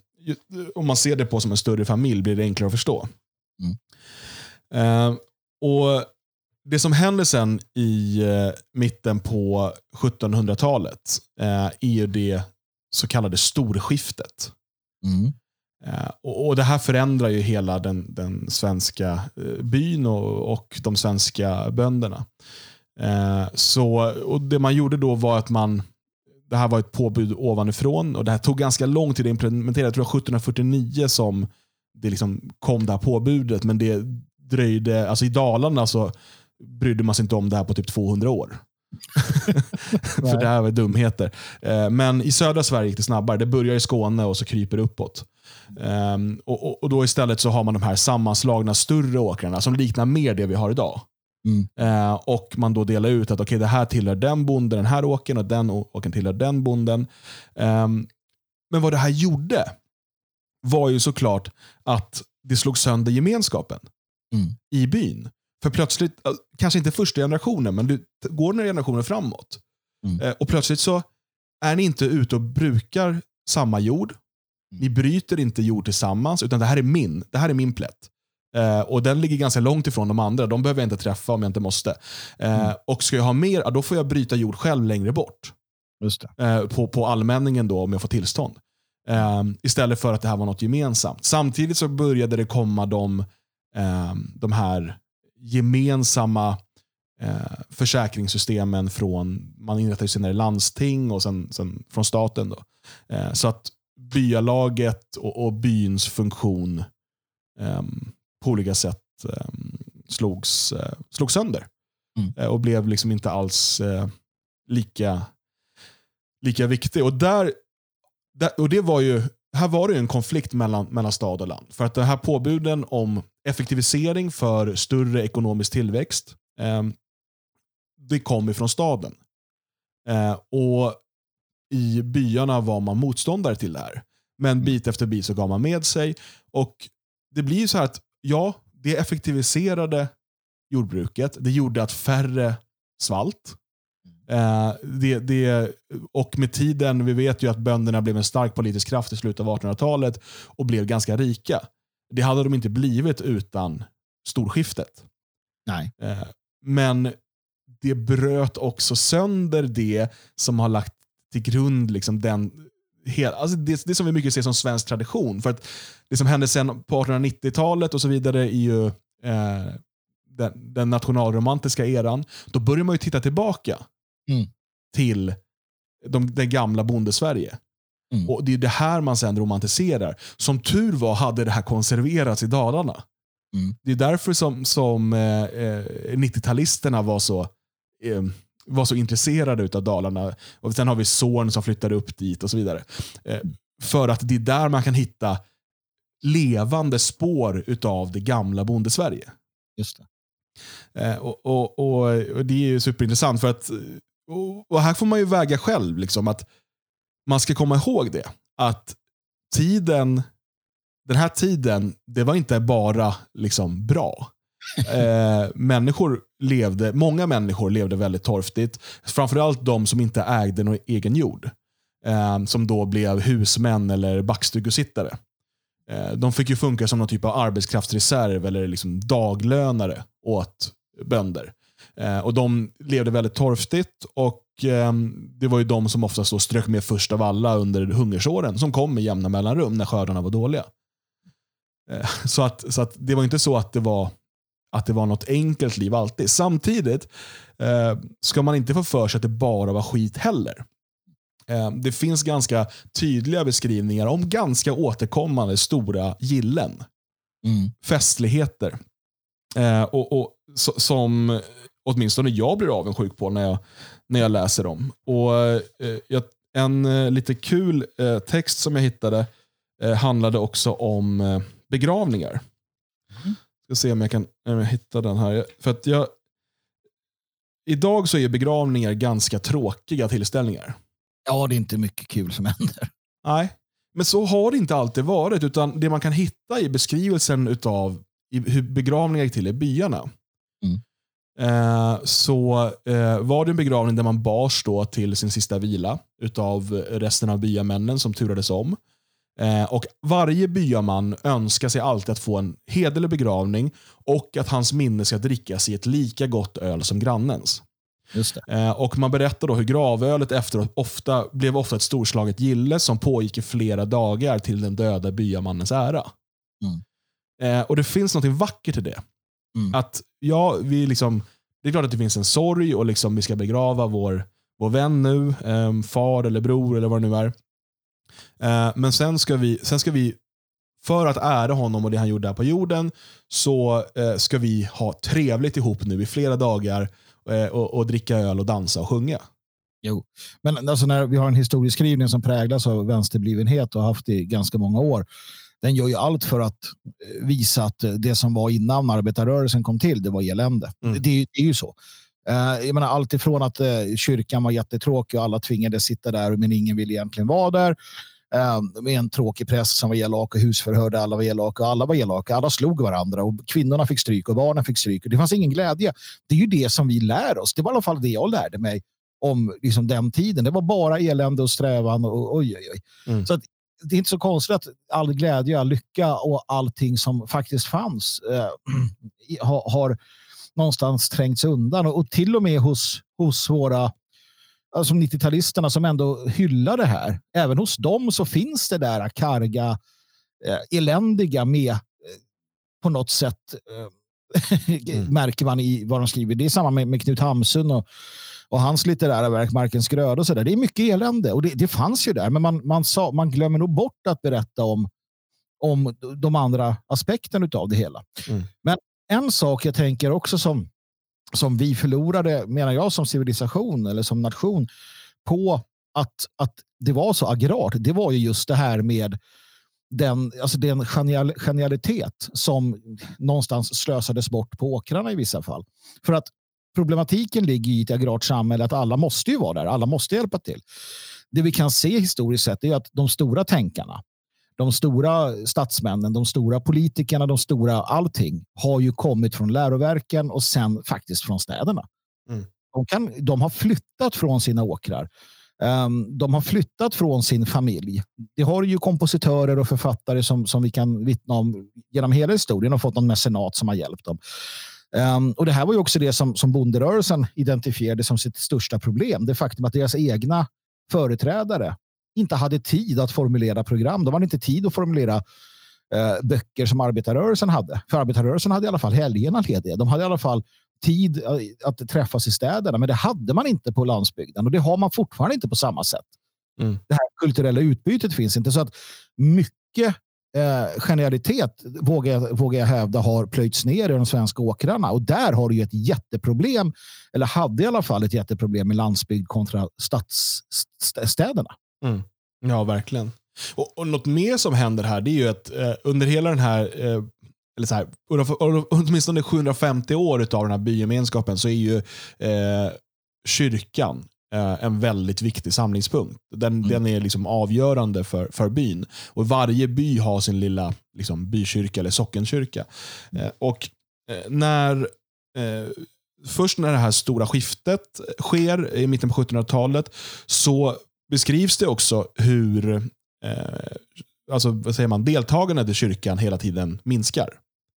om man ser det på som en större familj blir det enklare att förstå. Mm. Uh, och Det som händer sen i uh, mitten på 1700-talet uh, är ju det så kallade storskiftet. Mm. Uh, och, och, Det här förändrar ju hela den, den svenska uh, byn och, och, de svenska bönderna. Uh, så, och Det man gjorde då var att man det här var ett påbud ovanifrån och det här tog ganska lång tid att implementera. Jag tror det var 1749 som det liksom kom det här påbudet, men det dröjde, alltså i Dalarna så brydde man sig inte om det här på typ 200 år. [laughs] För det här var dumheter. Men i södra Sverige gick det snabbare. Det börjar i Skåne och så kryper det uppåt. Um, och, och, då istället så har man de här sammanslagna större åkrarna som liknar mer det vi har idag. Mm. Uh, och man då delar ut att okay, det här tillhör den bonden, den här åkern och den åkern tillhör den bonden. Um, men vad det här gjorde var ju såklart att det slog sönder gemenskapen mm. i byn. För plötsligt, kanske inte första generationen, men du går några generationer framåt. Mm. Uh, och plötsligt så är ni inte ute och brukar samma jord. Ni bryter inte jord tillsammans, utan det här är min. Det här är min plätt. Uh, och Den ligger ganska långt ifrån de andra. De behöver jag inte träffa om jag inte måste. Uh, mm. Och Ska jag ha mer, då får jag bryta jord själv längre bort. Uh, på, på allmänningen då, om jag får tillstånd. istället för att det här var något gemensamt. Samtidigt så började det komma de, de här gemensamma försäkringssystemen från, man inrättade senare landsting och sen, sen från staten. Då. så att byalaget och, och byns funktion um, på olika sätt um, slogs, uh, slogs sönder. Mm. Uh, och blev liksom inte alls uh, lika, lika viktig. Och, där, där, och det var ju, här var det en konflikt mellan, mellan stad och land. För att den här påbuden om effektivisering för större ekonomisk tillväxt, um, det kom ifrån staden. och i byarna var man motståndare till det här. Men mm. bit efter bit så gav man med sig. Och Det blir så här att ja, det effektiviserade jordbruket. Det gjorde att färre svalt. Eh, det, det, och med tiden, vi vet ju att bönderna blev en stark politisk kraft i slutet av 1800-talet och blev ganska rika. Det hade de inte blivit utan storskiftet. Nej. Eh, men det bröt också sönder det som har lagt till grund liksom den Hel, alltså det, det som vi mycket ser som svensk tradition. För att Det som hände sen på 1890-talet och så vidare är ju eh, den, den, nationalromantiska eran. Då börjar man ju titta tillbaka mm. till de, det gamla bondesverige. Mm. Och Det är det här man sen romantiserar. Som tur var hade det här konserverats i Dalarna. Mm. Det är därför som, som eh, 90-talisterna eh, var så eh, var så intresserade av Dalarna. Och Sen har vi son som flyttade upp dit och så vidare. Eh, för att det är där man kan hitta levande spår av det gamla bondesverige. Just det. Eh, och, och, och, och, Det är ju superintressant. för att och, Här får man ju väga själv. Liksom, att Man ska komma ihåg det. Att tiden, den här tiden, det var inte bara liksom bra. Eh, människor levde, många människor levde väldigt torftigt. Framförallt de som inte ägde någon egen jord. Eh, som då blev husmän eller backstugusittare. Eh, de fick ju funka som någon typ av arbetskraftsreserv eller liksom daglönare åt bönder. Eh, och De levde väldigt torftigt och eh, det var ju de som oftast då strök med först av alla under hungersåren som kom med jämna mellanrum när skördarna var dåliga. Eh, [laughs] så att, så att det var inte så att det var att det var något enkelt liv alltid. Samtidigt eh, ska man inte få för sig att det bara var skit heller. Eh, det finns ganska tydliga beskrivningar om ganska återkommande stora gillen. Mm. Festligheter. Eh, och, och so, Som åtminstone jag blir avundsjuk på när jag, när jag läser dem. Och eh, jag, En eh, lite kul eh, text som jag hittade handlade också om begravningar. Ska se om jag kan om jag hittar den här. För att jag, idag så är begravningar ganska tråkiga tillställningar. Ja, det är inte mycket kul som händer. Nej, men så har det inte alltid varit. Utan Det man kan hitta i beskrivelsen av hur begravningar gick till i byarna. Mm. Eh, så eh, var det en begravning där man bars då till sin sista vila utav resten av byamännen som turades om. Eh, och Varje byaman önskar sig alltid att få en hederlig begravning och att hans minne ska drickas i ett lika gott öl som grannens. Eh, och Man berättar då hur gravölet efteråt ofta, blev ofta ett storslaget gille som pågick i flera dagar till den döda byamannens ära. Mm. Eh, och Det finns något vackert i det. Mm. Att ja, vi liksom, Det är klart att det finns en sorg och liksom vi ska begrava vår, vår vän nu, far eller bror eller vad det nu är. Eh, men sen ska, vi, sen ska vi, för att ära honom och det han gjorde här på jorden, så eh, ska vi ha trevligt ihop nu i flera dagar eh, och, och dricka öl och dansa och sjunga. Jo, men alltså när vi har en historieskrivning som präglas av vänsterblivenhet och har haft det i ganska många år. Den gör ju allt för att visa att det som var innan arbetarrörelsen kom till, det var elände. Mm. Det, det, är ju så. Jag menar, allt ifrån att kyrkan var jättetråkig och alla tvingades sitta där men ingen ville egentligen vara där Eh, med en tråkig präst som var elak och husförhörde alla var elaka och alla var elaka. Alla slog varandra och kvinnorna fick stryk och barnen fick stryk. Och det fanns ingen glädje. Det är ju det som vi lär oss. Det var i alla fall det jag lärde mig om liksom, den tiden. Det var bara elände och strävan. Och, oj, oj, oj. Mm. Så att, det är inte så konstigt att all glädje, all lycka och allting som faktiskt fanns eh, [clears throat] har, har någonstans trängts undan. Och, och till och med hos, hos våra alltså 90-talisterna som ändå hyllar det här. Även hos dem så finns det där karga, eh, eländiga med eh, på något sätt eh, [laughs] mm. märker man i vad de skriver. Det är samma med, med Knut Hamsun och, och hans litterära verk Markens gröda och så där. Det är mycket elände och det, det fanns ju där, men man, man, sa, man glömmer nog bort att berätta om, om de andra aspekterna av det hela. Mm. Men en sak jag tänker också som, som vi förlorade, menar jag, som civilisation eller som nation på att, att det var så agrart, det var ju just det här med den, alltså den genial, genialitet som någonstans slösades bort på åkrarna i vissa fall. För att problematiken ligger i ett agrart samhälle att alla måste ju vara där, alla måste hjälpa till. Det vi kan se historiskt sett är att de stora tänkarna, de stora statsmännen, de stora politikerna, de stora allting har ju kommit från läroverken och sen faktiskt från städerna. Mm. De, kan, de har flyttat från sina åkrar. Um, de har flyttat från sin familj. Det har ju kompositörer och författare som, som vi kan vittna om genom hela historien och fått någon mecenat som har hjälpt dem. Um, och Det här var ju också det som, som bonderörelsen identifierade som sitt största problem. Det faktum att deras egna företrädare inte hade tid att formulera program. De hade inte tid att formulera uh, böcker som arbetarrörelsen hade. För arbetarrörelsen hade i alla fall helgerna lediga. De hade i alla fall tid uh, att träffas i städerna. Men det hade man inte på landsbygden och det har man fortfarande inte på samma sätt. Mm. Det här kulturella utbytet finns inte. Så att mycket eh, genialitet vågar jag, vågar jag hävda har plöjts ner i de svenska åkrarna. Och där har du ju ett jätteproblem, eller hade i alla fall ett jätteproblem med landsbygd kontra stadsstäderna. Mm. Ja, verkligen. Och, och Något mer som händer här det är ju att eh, under hela den här eh, eller så här, åtminstone 750 år av den här bygemenskapen så är ju eh, kyrkan Eh, en väldigt viktig samlingspunkt. Den, mm. den är liksom avgörande för, för byn. Och Varje by har sin lilla liksom, bykyrka eller sockenkyrka. Eh, och eh, när Först när det här stora skiftet sker i mitten på 1700-talet så beskrivs det också hur eh, alltså, vad säger man, deltagandet i kyrkan hela tiden minskar.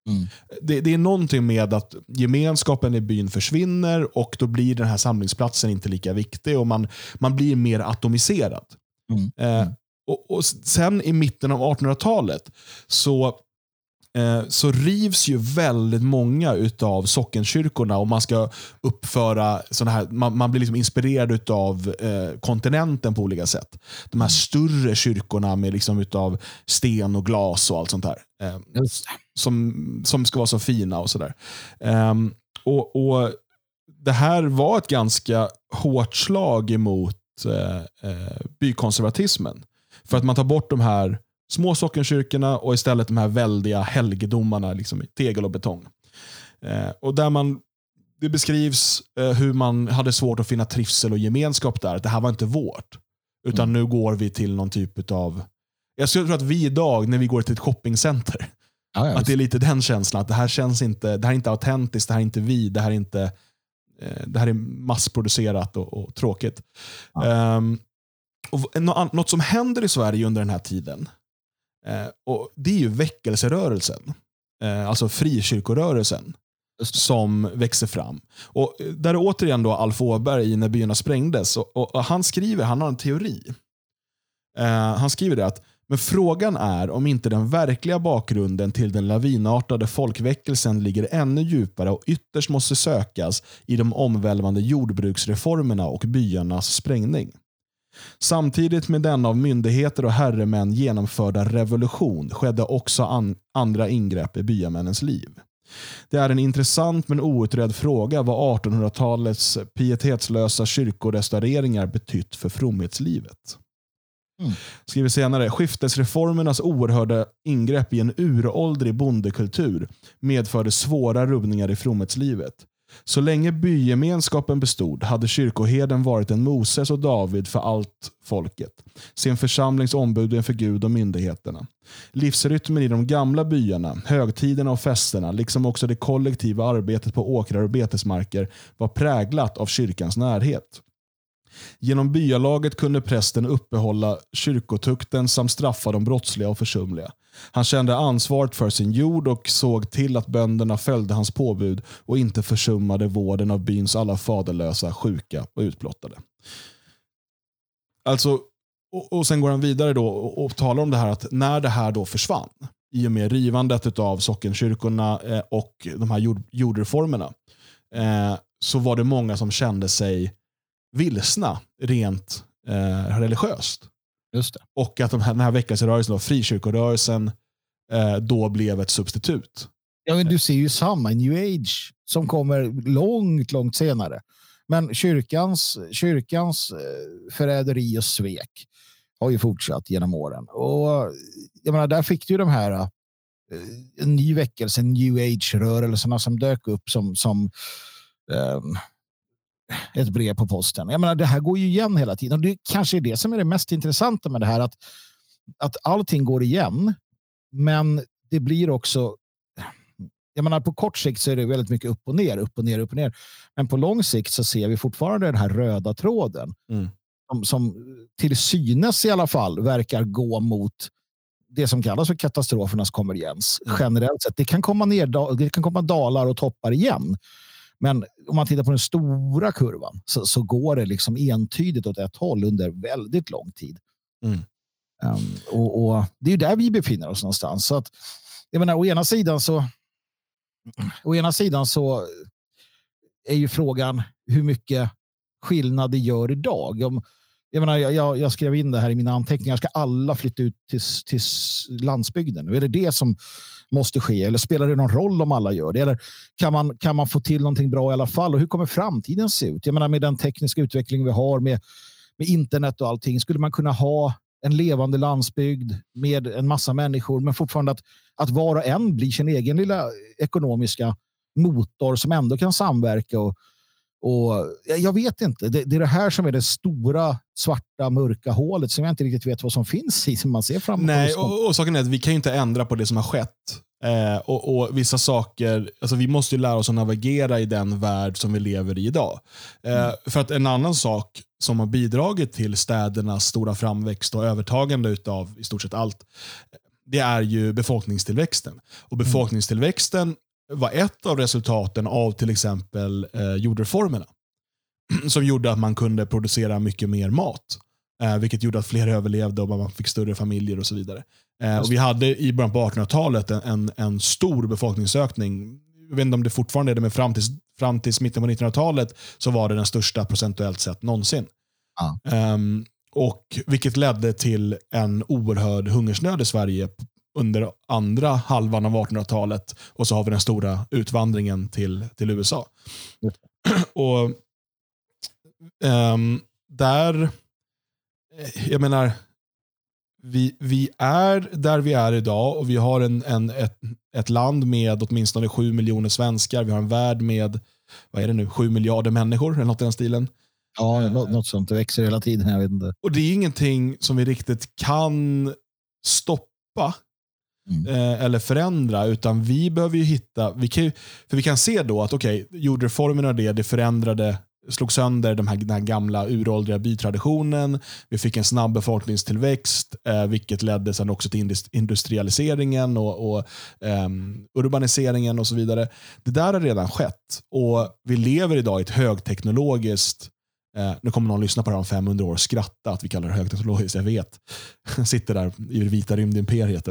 Mm. Det, det, är någonting med att gemenskapen i byn försvinner och då blir den här samlingsplatsen inte lika viktig och man, man blir mer atomiserad. Mm. Eh, mm. och, och, Sen i mitten av 1800-talet så så rivs ju väldigt många av sockenkyrkorna och man ska uppföra såna här, man, man blir liksom inspirerad av eh, kontinenten på olika sätt. De här mm. större kyrkorna med liksom utav sten och glas och allt sånt här. Eh, som, som ska vara så fina och sådär. Eh, och, och Det här var ett ganska hårt slag emot eh, eh, bykonservatismen. För att man tar bort de här små sockenkyrkorna och istället de här väldiga helgedomarna liksom i tegel och betong. Eh, och där man, Det beskrivs eh, hur man hade svårt att finna trivsel och gemenskap där. Det här var inte vårt. Utan mm. nu går vi till någon typ av... Jag skulle tro att vi idag, när vi går till ett shoppingcenter, ja, ja, att det är lite den känslan. Att det här känns inte, det här är inte autentiskt, det här är inte vi, det här är inte eh, det här är massproducerat och, och tråkigt. Ja. Um, och något som händer i Sverige under den här tiden, Eh, och Det är ju väckelserörelsen, eh, alltså frikyrkorörelsen, som växer fram. Och Där är återigen då Alf Åberg i När byarna sprängdes. Och, och, och, han skriver, han har en teori. Eh, han skriver det att men frågan är om inte den verkliga bakgrunden till den lavinartade folkväckelsen ligger ännu djupare och ytterst måste sökas i de omvälvande jordbruksreformerna och byarnas sprängning. Samtidigt med denna av myndigheter och herremän genomförda revolution skedde också an andra ingrepp i byamännens liv. Det är en intressant men outredd fråga vad 1800-talets pietetslösa kyrkorestaureringar betytt för fromhetslivet. Mm. Skriver senare, skiftesreformernas oerhörda ingrepp i en uråldrig bondekultur medförde svåra rubbningar i fromhetslivet. Så länge bygemenskapen bestod hade kyrkoherden varit en Moses och David för allt folket, sin församlings ombud inför Gud och myndigheterna. Livsrytmen i de gamla byarna, högtiderna och festerna, liksom också det kollektiva arbetet på åkrar och betesmarker var präglat av kyrkans närhet. Genom byalaget kunde prästen uppehålla kyrkotukten samt straffa de brottsliga och försumliga. Han kände ansvaret för sin jord och såg till att bönderna följde hans påbud och inte försummade vården av byns alla faderlösa, sjuka och utblottade. Alltså, och, och Sen går han vidare då och, och talar om det här att när det här då försvann, i och med rivandet av sockenkyrkorna eh, och de här jord, jordreformerna, eh, så var det många som kände sig vilsna rent eh, religiöst. Just det. Och att de här, den här väckelserörelsen, frikyrkorörelsen, eh, då blev ett substitut. Ja, men du ser ju samma New Age som kommer långt, långt senare. Men kyrkans, kyrkans eh, förräderi och svek har ju fortsatt genom åren. Och jag menar, där fick du de här eh, en ny väckelse, new age-rörelserna som dök upp som, som um, ett brev på posten. Jag menar, det här går ju igen hela tiden. Och det kanske är det som är det mest intressanta med det här. Att, att allting går igen, men det blir också jag menar, på kort sikt så är det väldigt mycket upp och ner, upp och ner, upp och ner. Men på lång sikt så ser vi fortfarande den här röda tråden mm. som, som till synes i alla fall verkar gå mot det som kallas för katastrofernas konvergens. Mm. Generellt sett. Det kan, komma ner, det kan komma dalar och toppar igen. Men om man tittar på den stora kurvan så, så går det liksom entydigt åt ett håll under väldigt lång tid. Mm. Um, och, och, Det är ju där vi befinner oss någonstans. Så att, jag menar, å ena sidan så å ena sidan så är ju frågan hur mycket skillnad det gör idag. Om, jag, menar, jag, jag, skrev in det här i mina anteckningar. Ska alla flytta ut till, till landsbygden? Är det det som måste ske? Eller spelar det någon roll om alla gör det? Eller kan man, kan man få till någonting bra i alla fall? Och hur kommer framtiden se ut? Jag menar, med den tekniska utveckling vi har med, med internet och allting. Skulle man kunna ha en levande landsbygd med en massa människor, men fortfarande att, att var och en blir sin egen lilla ekonomiska motor som ändå kan samverka. Och, och Jag vet inte. Det, det är det här som är det stora svarta mörka hålet som jag inte riktigt vet vad som finns i. Som man ser fram Nej, och, och saken är att vi kan inte ändra på det som har skett. Eh, och, och, Vissa saker, alltså vi måste lära oss att navigera i den värld som vi lever i idag. Eh, mm. För att en annan sak som har bidragit till städernas stora framväxt och övertagande av i stort sett allt, det är ju befolkningstillväxten. Och mm. Befolkningstillväxten var ett av resultaten av till exempel eh, jordreformerna. [clears throat] Som gjorde att man kunde producera mycket mer mat. Eh, vilket gjorde att fler överlevde och man fick större familjer och så vidare. Eh, och vi hade i början på 1800-talet en, en, en, stor befolkningsökning. Jag vet inte om det fortfarande är det, men fram till, fram till mitten på 1900-talet så var det den största procentuellt sett någonsin. Ja. Um, och Vilket ledde till en oerhörd hungersnöd i Sverige under andra halvan av 1800-talet. Och så har vi den stora utvandringen till, till USA. Mm. och um, Där jag menar, vi, vi är där vi är idag och vi har en, en, ett, ett land med åtminstone sju miljoner svenskar. Vi har en värld med vad är det nu, sju miljarder människor eller något i den stilen. Ja, något sånt. Det växer hela tiden. Jag vet inte. Och Det är ingenting som vi riktigt kan stoppa mm. eh, eller förändra, utan vi behöver ju hitta... Vi kan, för vi kan se då att okay, jordreformerna och det, det förändrade slog sönder de här, den här gamla uråldriga bytraditionen. Vi fick en snabb befolkningstillväxt, eh, vilket ledde sedan också till industrialiseringen och, och eh, urbaniseringen och så vidare. Det där har redan skett och vi lever idag i ett högteknologiskt Eh, nu kommer någon lyssna på det här om 500 år och skratta att vi kallar det högteknologiskt. Jag vet. [laughs] Sitter där i det vita rymdimperiet.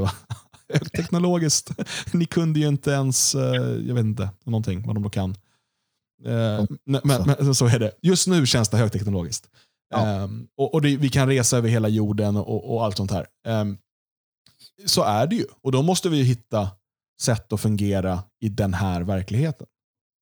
[laughs] högteknologiskt. [laughs] Ni kunde ju inte ens, eh, jag vet inte, någonting vad de då kan. Eh, men, men, så är det. Just nu känns det högteknologiskt. Ja. Um, och, och det, vi kan resa över hela jorden och, och allt sånt här. Um, så är det ju. Och då måste vi hitta sätt att fungera i den här verkligheten.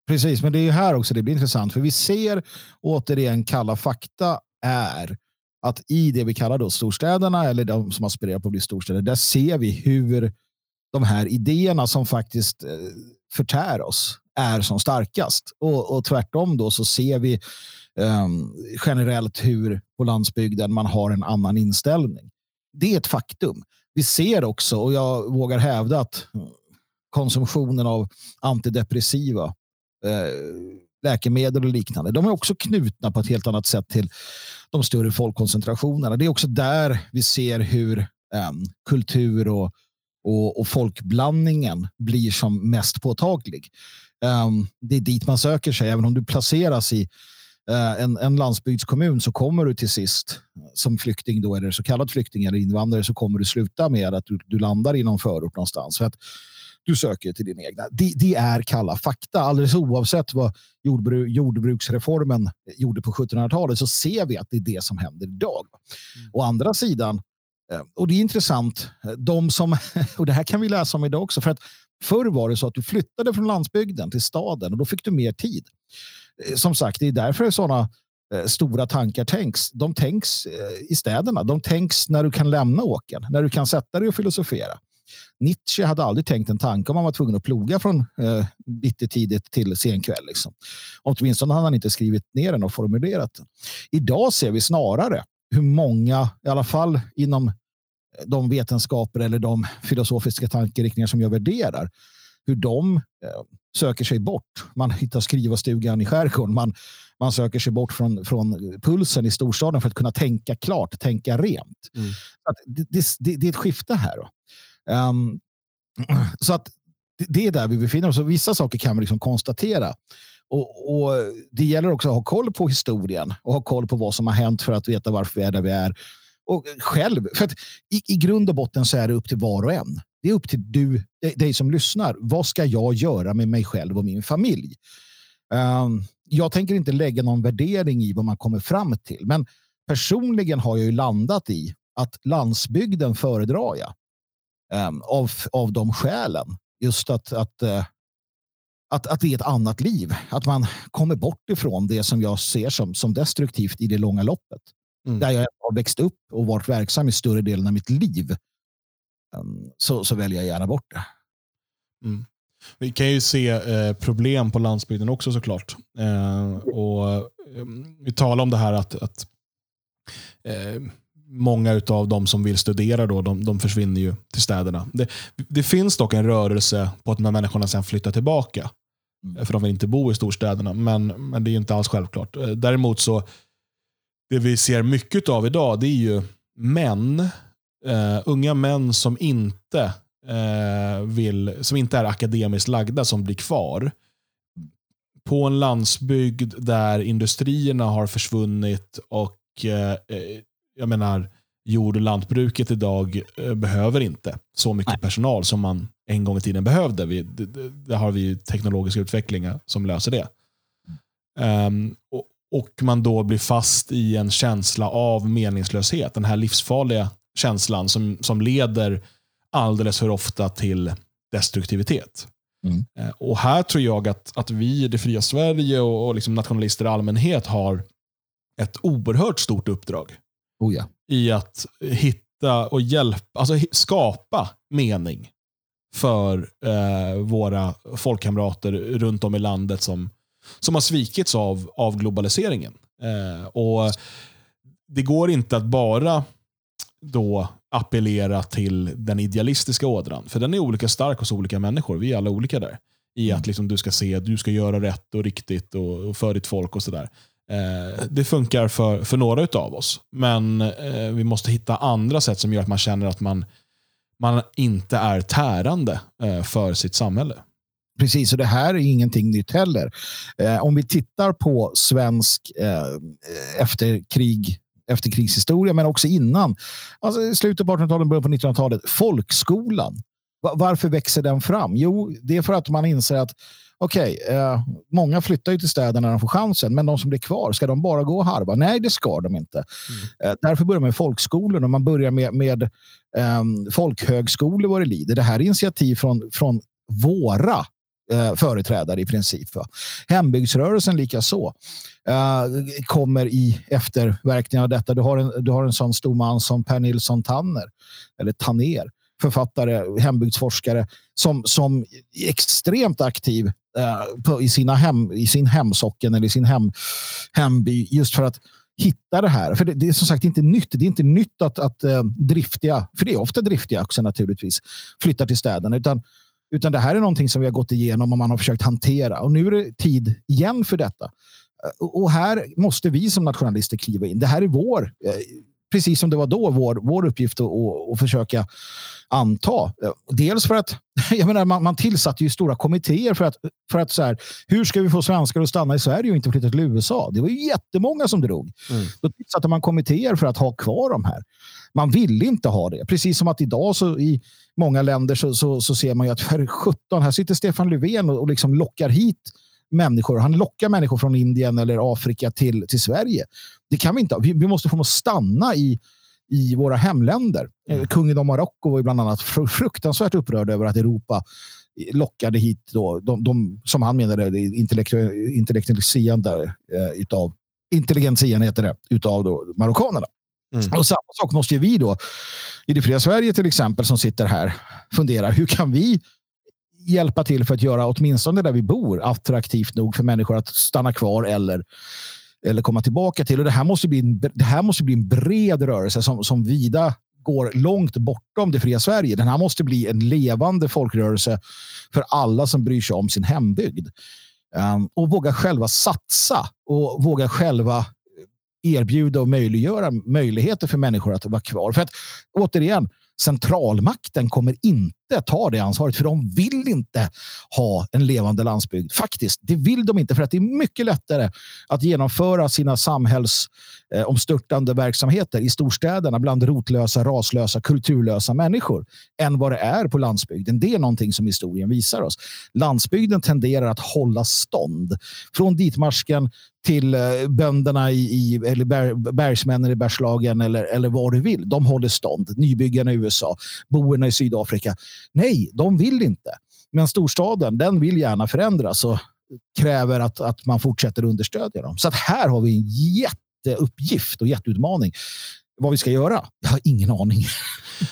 Precis, men det är här också det blir intressant. För vi ser återigen kalla fakta är att i det vi kallar då storstäderna eller de som aspirerar på att bli storstäder, där ser vi hur de här idéerna som faktiskt eh, förtär oss är som starkast. Och, och tvärtom då så ser vi um, generellt hur på landsbygden man har en annan inställning. Det är ett faktum. Vi ser också, och jag vågar hävda att konsumtionen av antidepressiva eh, läkemedel och liknande, de är också knutna på ett helt annat sätt till de större folkkoncentrationerna. Det är också där vi ser hur um, kultur och, och, och folkblandningen blir som mest påtaglig. Um, det är dit man söker sig. Även om du placeras i uh, en, en landsbygdskommun så kommer du till sist som flykting, då, eller så kallad flykting eller invandrare, så kommer du sluta med att du, du landar i någon förort någonstans. För att du söker till din egna. Det, det är kalla fakta. Alldeles oavsett vad jordbruk, jordbruksreformen gjorde på 1700-talet så ser vi att det är det som händer idag. Mm. Å andra sidan, eh, och det är intressant, de som, [laughs] och det här kan vi läsa om idag också, för att förr var det så att du flyttade från landsbygden till staden och då fick du mer tid. Eh, som sagt, det är därför sådana eh, stora tankar tänks. De tänks i städerna. De tänks när du kan lämna åken, när du kan sätta dig och filosofera. Nietzsche hade aldrig tänkt en tanke om han var tvungen att ploga från eh, bittertidigt till sen kväll. Liksom. Åtminstone hade han inte skrivit ner den och formulerat den. Idag ser vi snarare hur många, i alla fall inom de vetenskaper eller de filosofiska tankeriktningar som jag värderar, hur de eh, söker sig bort. Man hittar skrivarstugan i skärgården. Man, man söker sig bort från, från pulsen i storstaden för att kunna tänka klart, tänka rent. Mm. Det, det, det, är ett skifte här. Då. Um, [clears throat] så att det är där vi befinner oss. Och vissa saker kan vi liksom konstatera. Och, och, Det gäller också att ha koll på historien och ha koll på vad som har hänt för att veta varför vi är där vi är. Och själv, för att i, i grund och botten så är det upp till var och en. Det är upp till du, dig som lyssnar. Vad ska jag göra med mig själv och min familj? Um, jag tänker inte lägga någon värdering i vad man kommer fram till, men personligen har jag ju landat i att landsbygden föredrar jag um, av, av de skälen. Just att, att, uh, att, att det är ett annat liv. Att man kommer bort ifrån det som jag ser som, som destruktivt i det långa loppet. Mm. Där jag har växt upp och varit verksam i större delen av mitt liv. Um, så, så väljer jag gärna bort det. Mm. Vi kan ju se eh, problem på landsbygden också såklart. Eh, och, eh, vi talar om det här att, att eh, många av de som vill studera då, de, de försvinner ju till städerna. Det, det, finns dock en rörelse på att de här människorna sen flyttar tillbaka. Mm. För de vill inte bo i storstäderna, men, men det är inte alls självklart. Eh, däremot så, det vi ser mycket av idag, det är ju män, uh, unga män som inte, uh, vill, som inte är akademiskt lagda, som blir kvar på en landsbygd där industrierna har försvunnit och jag menar, jord och lantbruket idag eh, behöver inte så mycket Nej. personal som man en gång i tiden behövde. Vi, där har vi teknologiska utvecklingar som löser det. Um, och, och, man då blir fast i en känsla av meningslöshet. Den här livsfarliga känslan som, som leder alldeles för ofta till destruktivitet. Mm. Uh, och Här tror jag att, att vi i det fria Sverige och, och liksom nationalister i allmänhet har ett oerhört stort uppdrag. Oh ja. I att hitta och hjälpa, alltså skapa mening för eh, våra folkkamrater runt om i landet som, som har svikits av, av globaliseringen. Eh, och Det går inte att bara då appellera till den idealistiska ådran. För den är olika stark hos olika människor. Vi är alla olika där. I att mm. liksom du ska se att du ska göra rätt och riktigt och, och för ditt folk och sådär. Eh, det funkar för, för några av oss, men eh, vi måste hitta andra sätt som gör att man känner att man, man inte är tärande eh, för sitt samhälle. Precis, och det här är ingenting nytt heller. Om vi tittar på svensk eh, efterkrig efterkrigshistoria, men också innan. Alltså slutet på 1800-talet, början på 1900-talet. Folkskolan. Varför växer den fram? Jo, det är för att man inser att okej, okay, eh, många flyttar ju till städerna när de får chansen, men de som blir kvar, ska de bara gå och harva? Nej, det ska de inte. Mm. Eh, därför börjar man med folkskolor och man börjar med, med eh, folkhögskolor vad det lider. Det här är initiativ från, från våra eh, företrädare i princip. Va? Hembygdsrörelsen lika så eh, kommer i efterverkningar av detta. Du har en, du har en sån stor man som Per Nilsson Tanner, eller Tanner, författare, hembygdsforskare som, som är extremt aktiv Eh, på, i, sina hem, i sin hemsocken eller i sin hem, hemby just för att hitta det här. För det, det, är som sagt inte nytt. Det är inte nytt att, att eh, driftiga, för det är ofta driftiga också naturligtvis, flyttar till städerna. Utan, utan det här är någonting som vi har gått igenom och man har försökt hantera. Och nu är det tid igen för detta. Eh, och här måste vi som nationalister kliva in. Det här är vår, eh, precis som det var då, vår, vår uppgift att, försöka anta. Dels för att [laughs] jag menar, man, man tillsatte ju stora kommittéer för att, för att så här, hur ska vi få svenskar att stanna i Sverige och inte flytta till USA? Det var ju jättemånga som drog. Mm. Då tillsatte man kommittéer för att ha kvar de här. Man ville inte ha det. Precis som att idag så i många länder så, så, så ser man ju att för 17, här sitter Stefan Löfven och, och liksom lockar hit människor. Han lockar människor från Indien eller Afrika till, till Sverige. Det kan vi inte. Vi, vi måste få dem att stanna i, i våra hemländer. Mm. Kungen av Marocko var bland annat fruktansvärt upprörd över att Europa lockade hit då, de, de som han menade intellektualiserande eh, utav intelligentian heter det, utav då marockanerna. Mm. Och samma sak måste vi då i det fria Sverige till exempel som sitter här fundera. Hur kan vi hjälpa till för att göra åtminstone där vi bor attraktivt nog för människor att stanna kvar eller, eller komma tillbaka till. Och det, här måste bli en, det här måste bli en bred rörelse som, som vida går långt bortom det fria Sverige. Den här måste bli en levande folkrörelse för alla som bryr sig om sin hembygd. Um, och våga själva satsa och våga själva erbjuda och möjliggöra möjligheter för människor att vara kvar. För att återigen, centralmakten kommer inte ta det ansvaret för de vill inte ha en levande landsbygd. Faktiskt, det vill de inte för att det är mycket lättare att genomföra sina samhälls eh, verksamheter i storstäderna bland rotlösa, raslösa, kulturlösa människor än vad det är på landsbygden. Det är någonting som historien visar oss. Landsbygden tenderar att hålla stånd. Från ditmarsken till eh, bönderna i, i eller bergsmännen i Bergslagen eller, eller vad du vill. De håller stånd. Nybyggarna i USA, boerna i Sydafrika. Nej, de vill inte. Men storstaden, den vill gärna förändras och kräver att, att man fortsätter understödja dem. Så att här har vi en jätte jätteuppgift och jätteutmaning. Vad vi ska göra? Jag har ingen aning.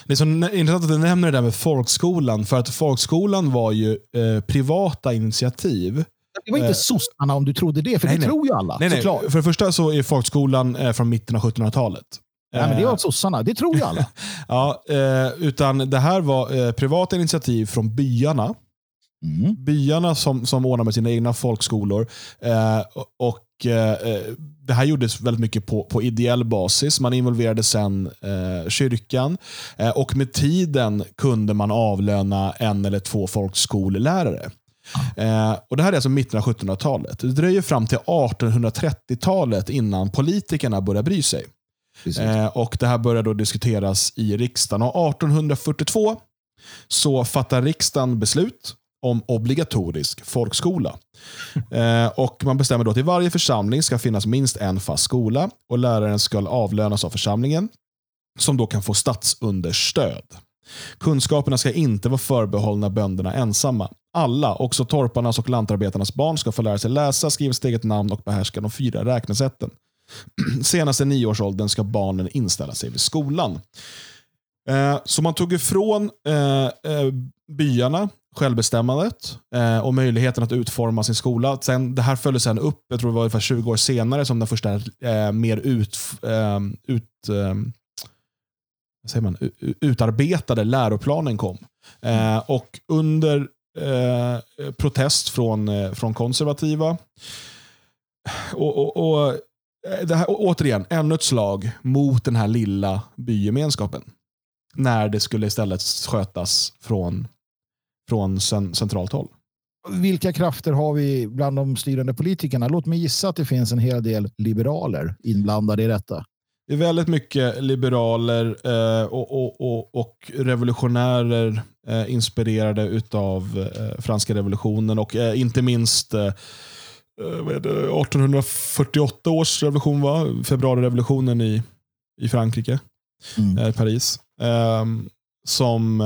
Det är så intressant att du nämner det där med folkskolan. För att folkskolan var ju eh, privata initiativ det var inte eh, sossarna om du trodde det, för nej, det nej. tror ju alla. Nej, nej. För det första så är folkskolan eh, från mitten av 1700-talet. Nej, men det var eh, sossarna, det tror ju alla. [laughs] ja, eh, utan det här var eh, privata initiativ från byarna. Mm. Byarna som, som ordnar med sina egna folkskolor. Eh, och Det här gjordes väldigt mycket på, på ideell basis. Man involverade sen kyrkan och med tiden kunde man avlöna en eller två folkskollärare. Eh, och Det här är alltså mitten av 1700-talet. Det dröjer fram till 1830-talet innan politikerna börjar bry sig. Eh, och Det här börjar då diskuteras i riksdagen. Och 1842 så fattar riksdagen beslut om obligatorisk folkskola. Eh, och Man bestämmer då att i varje församling ska finnas minst en fast skola och läraren ska avlönas av församlingen som då kan få statsunderstöd. Kunskaperna ska inte vara förbehållna bönderna ensamma. Alla, också torparnas och lantarbetarnas barn, ska få lära sig läsa, skriva sitt eget namn och behärska de fyra räknesätten. [clears throat] Senast i nioårsåldern ska barnen inställa sig vid skolan. Eh, så man tog ifrån eh, eh, byarna självbestämmandet eh, och möjligheten att utforma sin skola. Sen, det här följdes sen upp, jag tror det var ungefär 20 år senare, som den första eh, mer ut, eh, ut eh, säger man, utarbetade läroplanen kom. Eh, och under eh, protest från, eh, från konservativa och, och, och eh, det här, återigen, ännu ett slag mot den här lilla bygemenskapen. När det skulle istället skötas från, från centralt håll. Vilka krafter har vi bland de styrande politikerna? Låt mig gissa att det finns en hel del liberaler inblandade i detta. Det är väldigt mycket liberaler eh, och, revolutionärer eh, inspirerade av eh, franska revolutionen och inte minst eh, eh, vad det, 1848 års revolution, va? februarirevolutionen i, i Frankrike, mm. Paris. Ehm, som,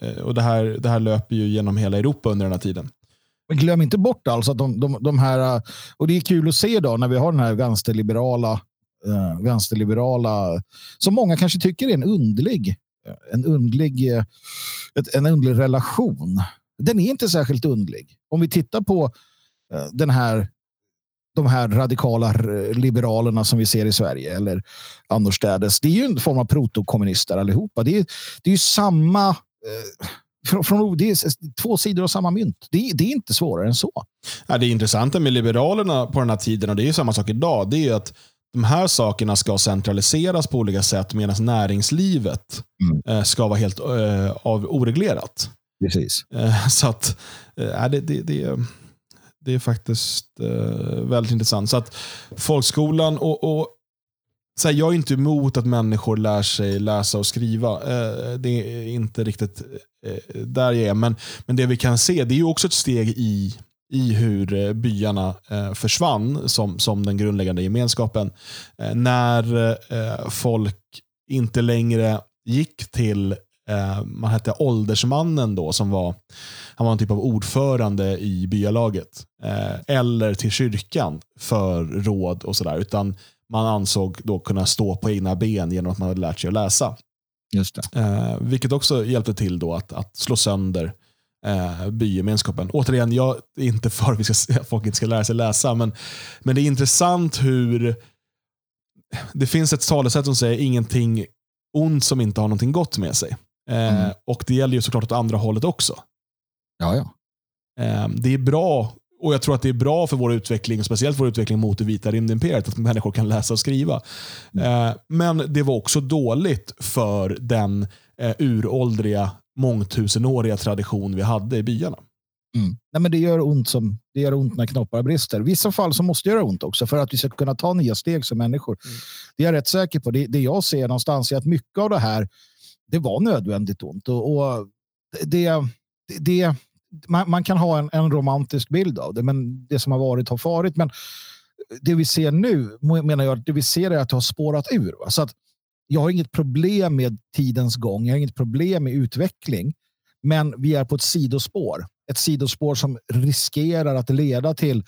eh, och det, här, det här löper ju genom hela Europa under den här tiden. Men glöm inte bort alltså att de, de, de här, eh, och det är kul att se då när vi har den här vänsterliberala eh, vänsterliberala, som många kanske tycker är en underlig, en underlig, eh, ett, en underlig relation. Den är inte särskilt underlig. Om vi tittar på den här de här radikala liberalerna som vi ser i Sverige eller annorstädes. Det är ju en form av protokommunister allihopa. Det är, det är ju samma eh, från, från, det är två sidor av samma mynt. Det, det är inte svårare än så. Ja, det intressanta med Liberalerna på den här tiden, och det är ju samma sak idag, det är att de här sakerna ska centraliseras på olika sätt medan näringslivet mm. ska vara helt av oreglerat. Precis. Så att, äh, det, det, det, det är faktiskt eh, väldigt intressant. Så att folkskolan och, och så här, jag är inte emot att människor lär sig läsa och skriva. Eh, det är inte riktigt eh, där jag är. Men, men det vi kan se det är också ett steg i, i hur eh, byarna eh, försvann som, som den grundläggande gemenskapen. Eh, när eh, folk inte längre gick till man hette Åldersmannen då, som var, han var en typ av ordförande i byalaget. eller till kyrkan för råd och sådär. Utan man ansåg då kunna stå på egna ben genom att man hade lärt sig att läsa. Just det. Eh, vilket också hjälpte till då att, att slå sönder eh, bygemenskapen. Återigen, jag är inte för att vi ska, folk inte ska lära sig läsa, men, men det är intressant hur det finns ett talesätt som säger ingenting ont som inte har någonting gott med sig. Eh, mm. Och Det gäller ju såklart åt andra hållet också. Ja, ja. Eh, det är bra och Jag tror att det är bra för vår utveckling, speciellt vår utveckling mot det vita rymdimperiet, att människor kan läsa och skriva. Mm. Eh, men det var också dåligt för den uråldriga, mångtusenåriga tradition vi hade i byarna. Mm. Nej, men det, gör ont som, det gör ont när knoppar brister. I vissa fall så måste det göra ont också för att vi ska kunna ta nya steg som människor. Mm. Det är jag rätt säker på. Det, det jag ser någonstans är att mycket av det här det var nödvändigt ont. Och, och det, det, man, man, kan ha en, en, romantisk bild av det, men det som har varit har farit. Men det vi ser nu, menar jag, det vi ser är att det har spårat ur. Va? Så att jag har inget problem med tidens gång, jag har inget problem med utveckling, men vi är på ett sidospår. Ett sidospår som riskerar att leda till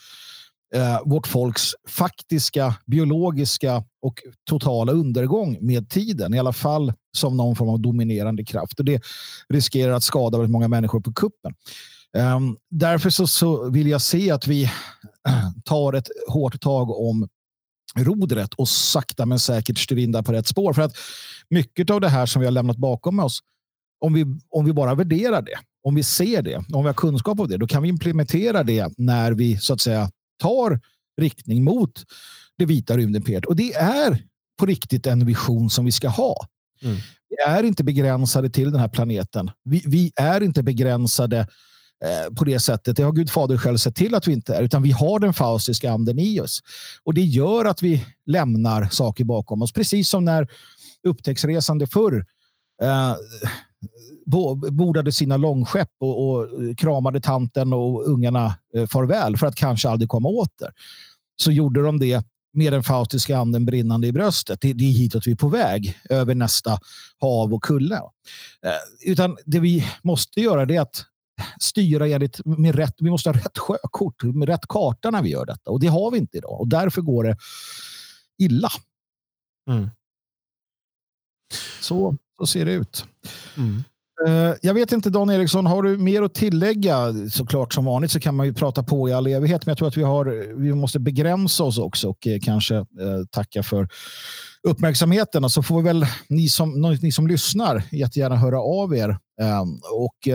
eh, vårt folks faktiska biologiska och totala undergång med tiden. I alla fall som någon form av dominerande kraft. Och det riskerar att skada väldigt många människor på kuppen. Eh, därför så, så, vill jag se att vi [clears throat] tar ett hårt tag om rodret och sakta men säkert styr på rätt spår. För att mycket av det här som vi har lämnat bakom oss, om vi, om vi bara värderar det, om vi ser det, om vi har kunskap om det, då kan vi implementera det när vi så att säga tar riktning mot det vita rymdimperiet. Och det är på riktigt en vision som vi ska ha. Mm. Vi är inte begränsade till den här planeten. Vi, vi är inte begränsade Eh, på det sättet. Det har Gud fader själv sett till att vi inte är, utan vi har den faustiska anden i oss. Och det gör att vi lämnar saker bakom oss, precis som när upptäcktsresande förr eh, bordade sina långskepp och, och, kramade tanten och ungarna eh, farväl för att kanske aldrig komma åter. Så gjorde de det med den faustiska anden brinnande i bröstet. Det, det är hitåt vi är på väg, över nästa hav och kulle. Eh, utan det vi måste göra är att styra enligt, med rätt, vi måste ha rätt sjökort, med rätt karta när vi gör detta. Och det har vi inte idag. Och därför går det illa. Mm. Så, så ser det ut. Mm. Uh, jag vet inte, Dan Eriksson, har du mer att tillägga? Såklart som vanligt så kan man ju prata på i all evighet, men jag tror att vi, har, vi måste begränsa oss också och eh, kanske uh, tacka för uppmärksamheten. Och så får väl ni som, ni som lyssnar jättegärna höra av er. Uh, och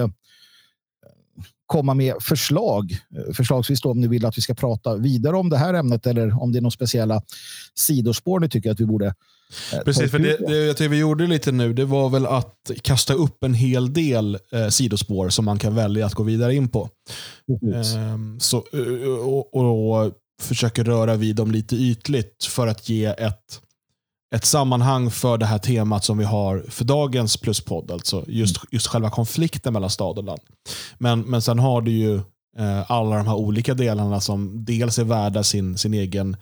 komma med förslag. Eh, förslagsvis då om ni vill att vi ska prata vidare om det här ämnet eller om det är några speciella sidospår ni tycker att vi borde eh, Precis, för det, det jag tycker vi gjorde lite nu det var väl att kasta upp en hel del eh, sidospår som man kan välja att gå vidare in på. Mm. så, eh, och, och, och försöker röra vid dem lite ytligt för att ge ett ett sammanhang för det här temat som vi har för dagens pluspodd. Alltså just, mm. just själva konflikten mellan stad och land. Men, men sen har du ju eh, alla de här olika delarna som dels är värda sin, sin egen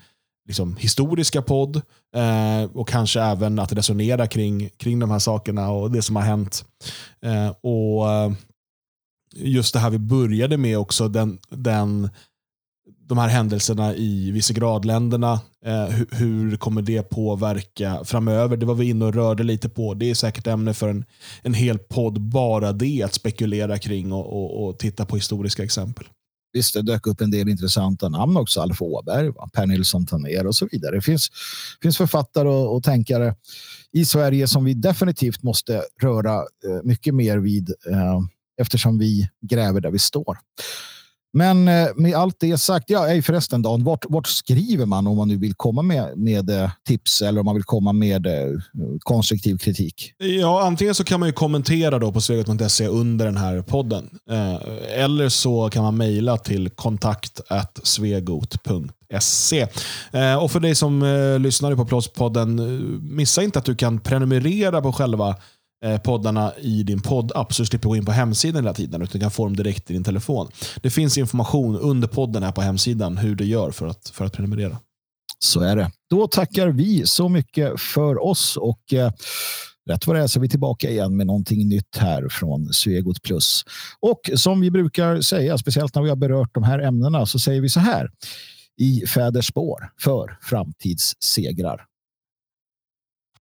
liksom, historiska podd eh, och kanske även att resonera kring, kring de här sakerna och det som har hänt. Eh, och eh, Just det här vi började med också, den, den de här händelserna i Visegradländerna. Eh, hur, hur, kommer det påverka framöver? Det var vi inne och rörde lite på. Det är säkert ämne för en, en hel podd, bara det, att spekulera kring och, och, och titta på historiska exempel. Visst, det dök upp en del intressanta namn också. Alf Åberg, Per Nilsson Taner och så vidare. Det finns, finns författare och, och tänkare i Sverige som vi definitivt måste röra eh, mycket mer vid eh, eftersom vi gräver där vi står. Men eh, med allt det sagt, ja, ej förresten Dan, vart, vart skriver man om man nu vill komma med, med eh, tips eller om man vill komma med eh, konstruktiv kritik? Ja, antingen så kan man ju kommentera då på svegot.se under den här podden. Eller så kan man mejla till kontakt svegot.se. Och för dig som lyssnar på Plåtspodden, missa inte att du kan prenumerera på själva Eh, poddarna i din poddapp så du slipper gå in på hemsidan hela tiden utan kan få dem direkt i din telefon. Det finns information under podden här på hemsidan hur du gör för att, för att prenumerera. Så är det. Då tackar vi så mycket för oss och eh, rätt vad det är så är vi tillbaka igen med någonting nytt här från Svegot Plus. Och som vi brukar säga, speciellt när vi har berört de här ämnena, så säger vi så här. I fäders spår för framtidssegrar.